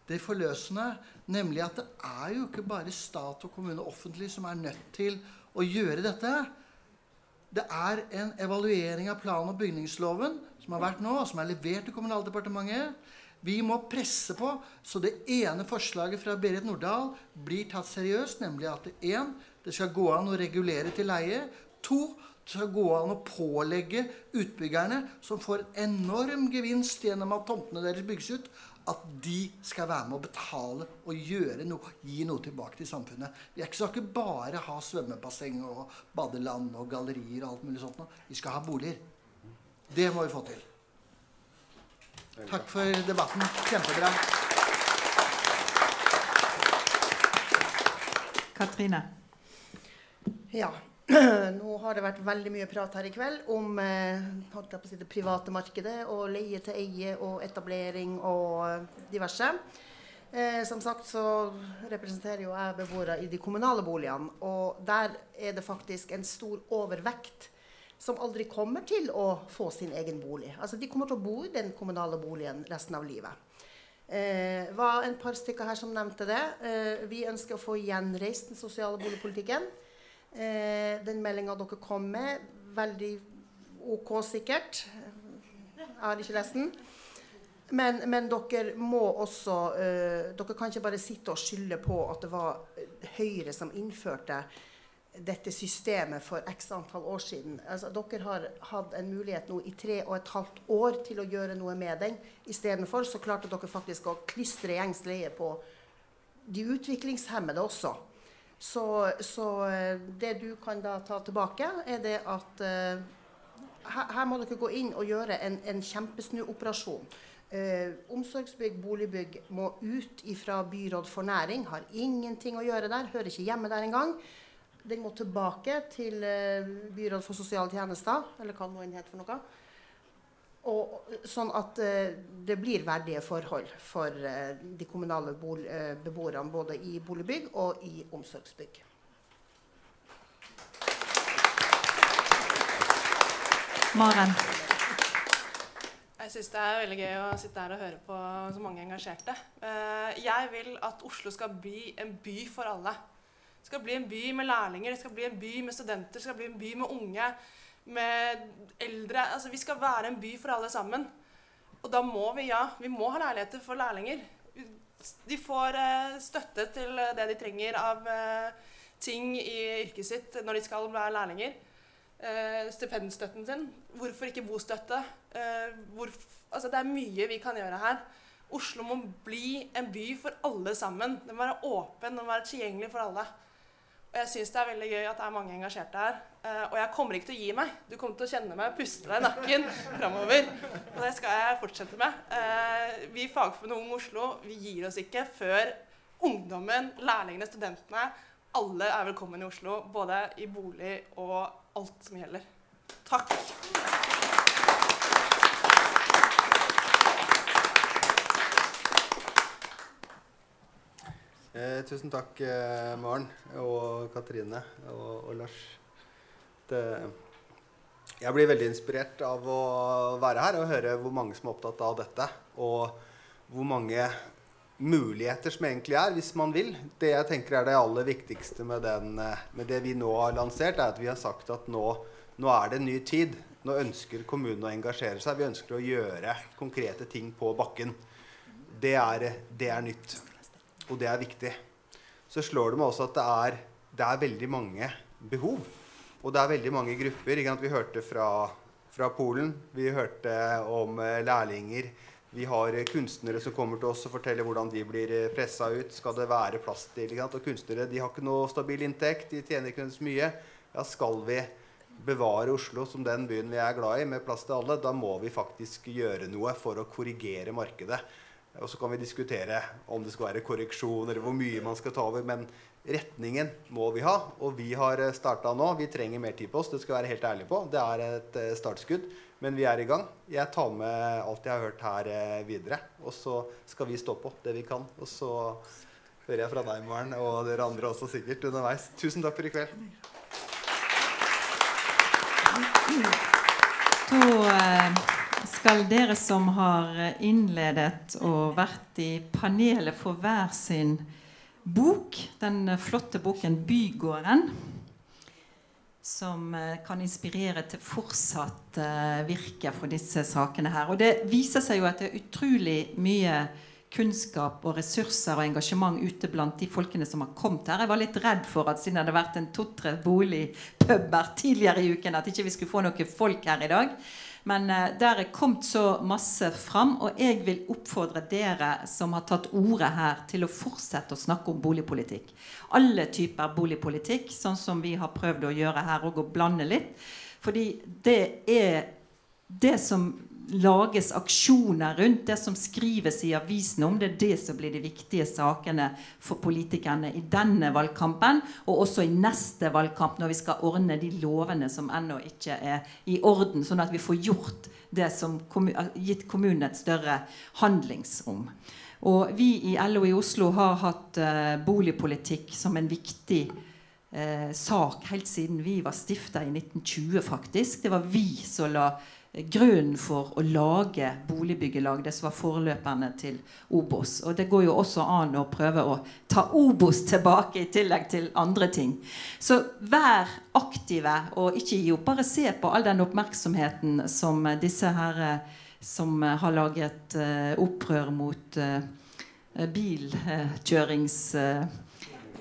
det forløsende, nemlig at det er jo ikke bare stat og kommune offentlig som er nødt til å gjøre dette. Det er en evaluering av plan- og bygningsloven som har vært nå, og som er levert til Kommunaldepartementet. Vi må presse på så det ene forslaget fra Berit Nordahl blir tatt seriøst, nemlig at det, en, det skal gå an å regulere til leie. To, det skal gå an å pålegge utbyggerne, som får en enorm gevinst gjennom at tomtene deres bygges ut, at de skal være med å betale og gjøre noe, gi noe tilbake til samfunnet. Vi skal ikke bare ha svømmebasseng og badeland og gallerier og alt mulig sånt. Vi skal ha boliger. Det må vi få til. Takk for debatten. Kjempebra. Katrine. Ja. Nå har det vært veldig mye prat her i kveld om si det private markedet og leie til eie og etablering og diverse. Eh, som sagt så representerer jo jeg beboere i de kommunale boligene. Og der er det faktisk en stor overvekt som aldri kommer til å få sin egen bolig. Altså, de kommer til å bo i den kommunale boligen resten av livet. Eh, var en par stykker her som nevnte det. Eh, vi ønsker å få gjenreist den sosiale boligpolitikken. Eh, den meldinga dere kom med, veldig OK sikkert. Jeg har ikke lest den. Men, men, dere må også uh, Dere kan ikke bare sitte og skylde på at det var Høyre som innførte dette systemet for x antall år siden. Altså, dere har hatt en mulighet nå i tre og et halvt år til å gjøre noe med den. Istedenfor så klarte dere faktisk å klistre gjengs leie på de utviklingshemmede også. Så, så, eh, det du kan da ta tilbake, er det at uh, her, må dere gå inn og gjøre en, en kjempesnuoperasjon. Uh, omsorgsbygg, boligbygg må ut ifra byråd for næring. Har ingenting å gjøre der. Hører ikke hjemme der engang. Den må tilbake til Byrådet Byråd for sosiale tjenester, eller hva det nå for noe. Og, sånn at uh, det blir verdige forhold for uh, de kommunale uh, beboerne både i boligbygg og i omsorgsbygg. Maren? Jeg syns det er veldig gøy å sitte her og høre på så mange engasjerte. jeg vil at Oslo skal bli en by for alle skal bli en by med lærlinger, det skal bli en by med studenter, det skal bli en by med unge, med eldre. Altså, vi skal være en by for alle sammen. Og da må vi, ja, vi må ha leiligheter for lærlinger. De får eh, støtte til det de trenger av eh, ting i yrket sitt når de skal være lærlinger. Eh, stipendstøtten sin. Hvorfor ikke bostøtte? Eh, altså, det er mye vi kan gjøre her. Oslo må bli en by for alle sammen. Den må være åpen, og tilgjengelig for alle. Og jeg syns det er veldig gøy at det er mange engasjerte her. Uh, og jeg kommer ikke til å gi meg. Du kommer til å kjenne meg puste deg i nakken framover. Og det skal jeg fortsette med. Uh, vi i Fagforbundet Ung Oslo vi gir oss ikke før ungdommen, lærlingene, studentene Alle er velkommen i Oslo. Både i bolig og alt som gjelder. Takk. Eh, tusen takk, eh, Maren og Katrine og, og Lars. Det, jeg blir veldig inspirert av å være her og høre hvor mange som er opptatt av dette. Og hvor mange muligheter som egentlig er, hvis man vil. Det jeg tenker er det aller viktigste med, den, eh, med det vi nå har lansert, er at vi har sagt at nå, nå er det en ny tid. Nå ønsker kommunen å engasjere seg. Vi ønsker å gjøre konkrete ting på bakken. Det er, det er nytt. Og det er viktig. Så slår det meg også at det er, det er veldig mange behov. Og det er veldig mange grupper. Vi hørte fra, fra, Polen. Vi hørte om eh, lærlinger. Vi har eh, kunstnere som kommer til oss og forteller hvordan de blir eh, pressa ut. Skal det være plass til Og kunstnere de har ikke noe stabil inntekt. De tjener ikke så mye. Ja, skal vi bevare Oslo som den byen vi er glad i, med plass til alle, da må vi faktisk gjøre noe for å korrigere markedet. Og så kan vi diskutere om det skal være korreksjon, eller hvor mye man skal ta over. Men retningen må vi ha, og vi har eh, starta nå. Vi trenger mer tid på oss, det skal jeg være helt ærlig på. Det er et eh, startskudd, men vi er i gang. Jeg tar med alt jeg har hørt her eh, videre. Og så skal vi stå på det vi kan. Og så hører jeg fra deg, Maren, og dere andre også sikkert underveis. Tusen takk for i kveld. Da skal dere som har innledet og vært i panelet, få hver sin bok. Den flotte boken 'Bygården'. Som eh, kan inspirere til fortsatt uh, virke for disse sakene her. Og det viser seg jo at det er utrolig mye kunnskap og ressurser og engasjement ute blant de folkene som har kommet her. Jeg var litt redd for at siden det hadde vært en to-tre boligpuber tidligere i uken, at ikke vi skulle få noen folk her i dag. Men uh, der er kommet så masse fram, og jeg vil oppfordre dere som har tatt ordet her, til å fortsette å snakke om boligpolitikk. Alle typer boligpolitikk, sånn som vi har prøvd å gjøre her, og å blande litt. Fordi det er det som lages aksjoner rundt det som skrives i avisene om. Det er det som blir de viktige sakene for politikerne i denne valgkampen, og også i neste valgkamp, når vi skal ordne de lovene som ennå ikke er i orden, sånn at vi får gjort det som har gitt kommunen et større handlingsrom. Og vi i LO i Oslo har hatt uh, boligpolitikk som en viktig uh, sak helt siden vi var stifta i 1920, faktisk. Det var vi som la grunnen for å lage boligbyggelag, det som var forløperne til Obos. Og det går jo også an å prøve å ta Obos tilbake, i tillegg til andre ting. Så vær aktive, og ikke gi opp. Bare se på all den oppmerksomheten som disse her som har laget uh, opprør mot uh, bilkjørings...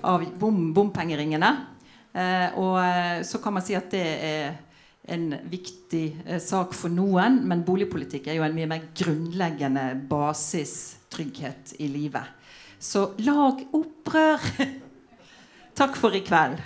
Av bom, bompengeringene. og så kan man si at det er en viktig eh, sak for noen, men boligpolitikk er jo en mye mer grunnleggende basistrygghet i livet. Så lag opprør! Takk for i kveld.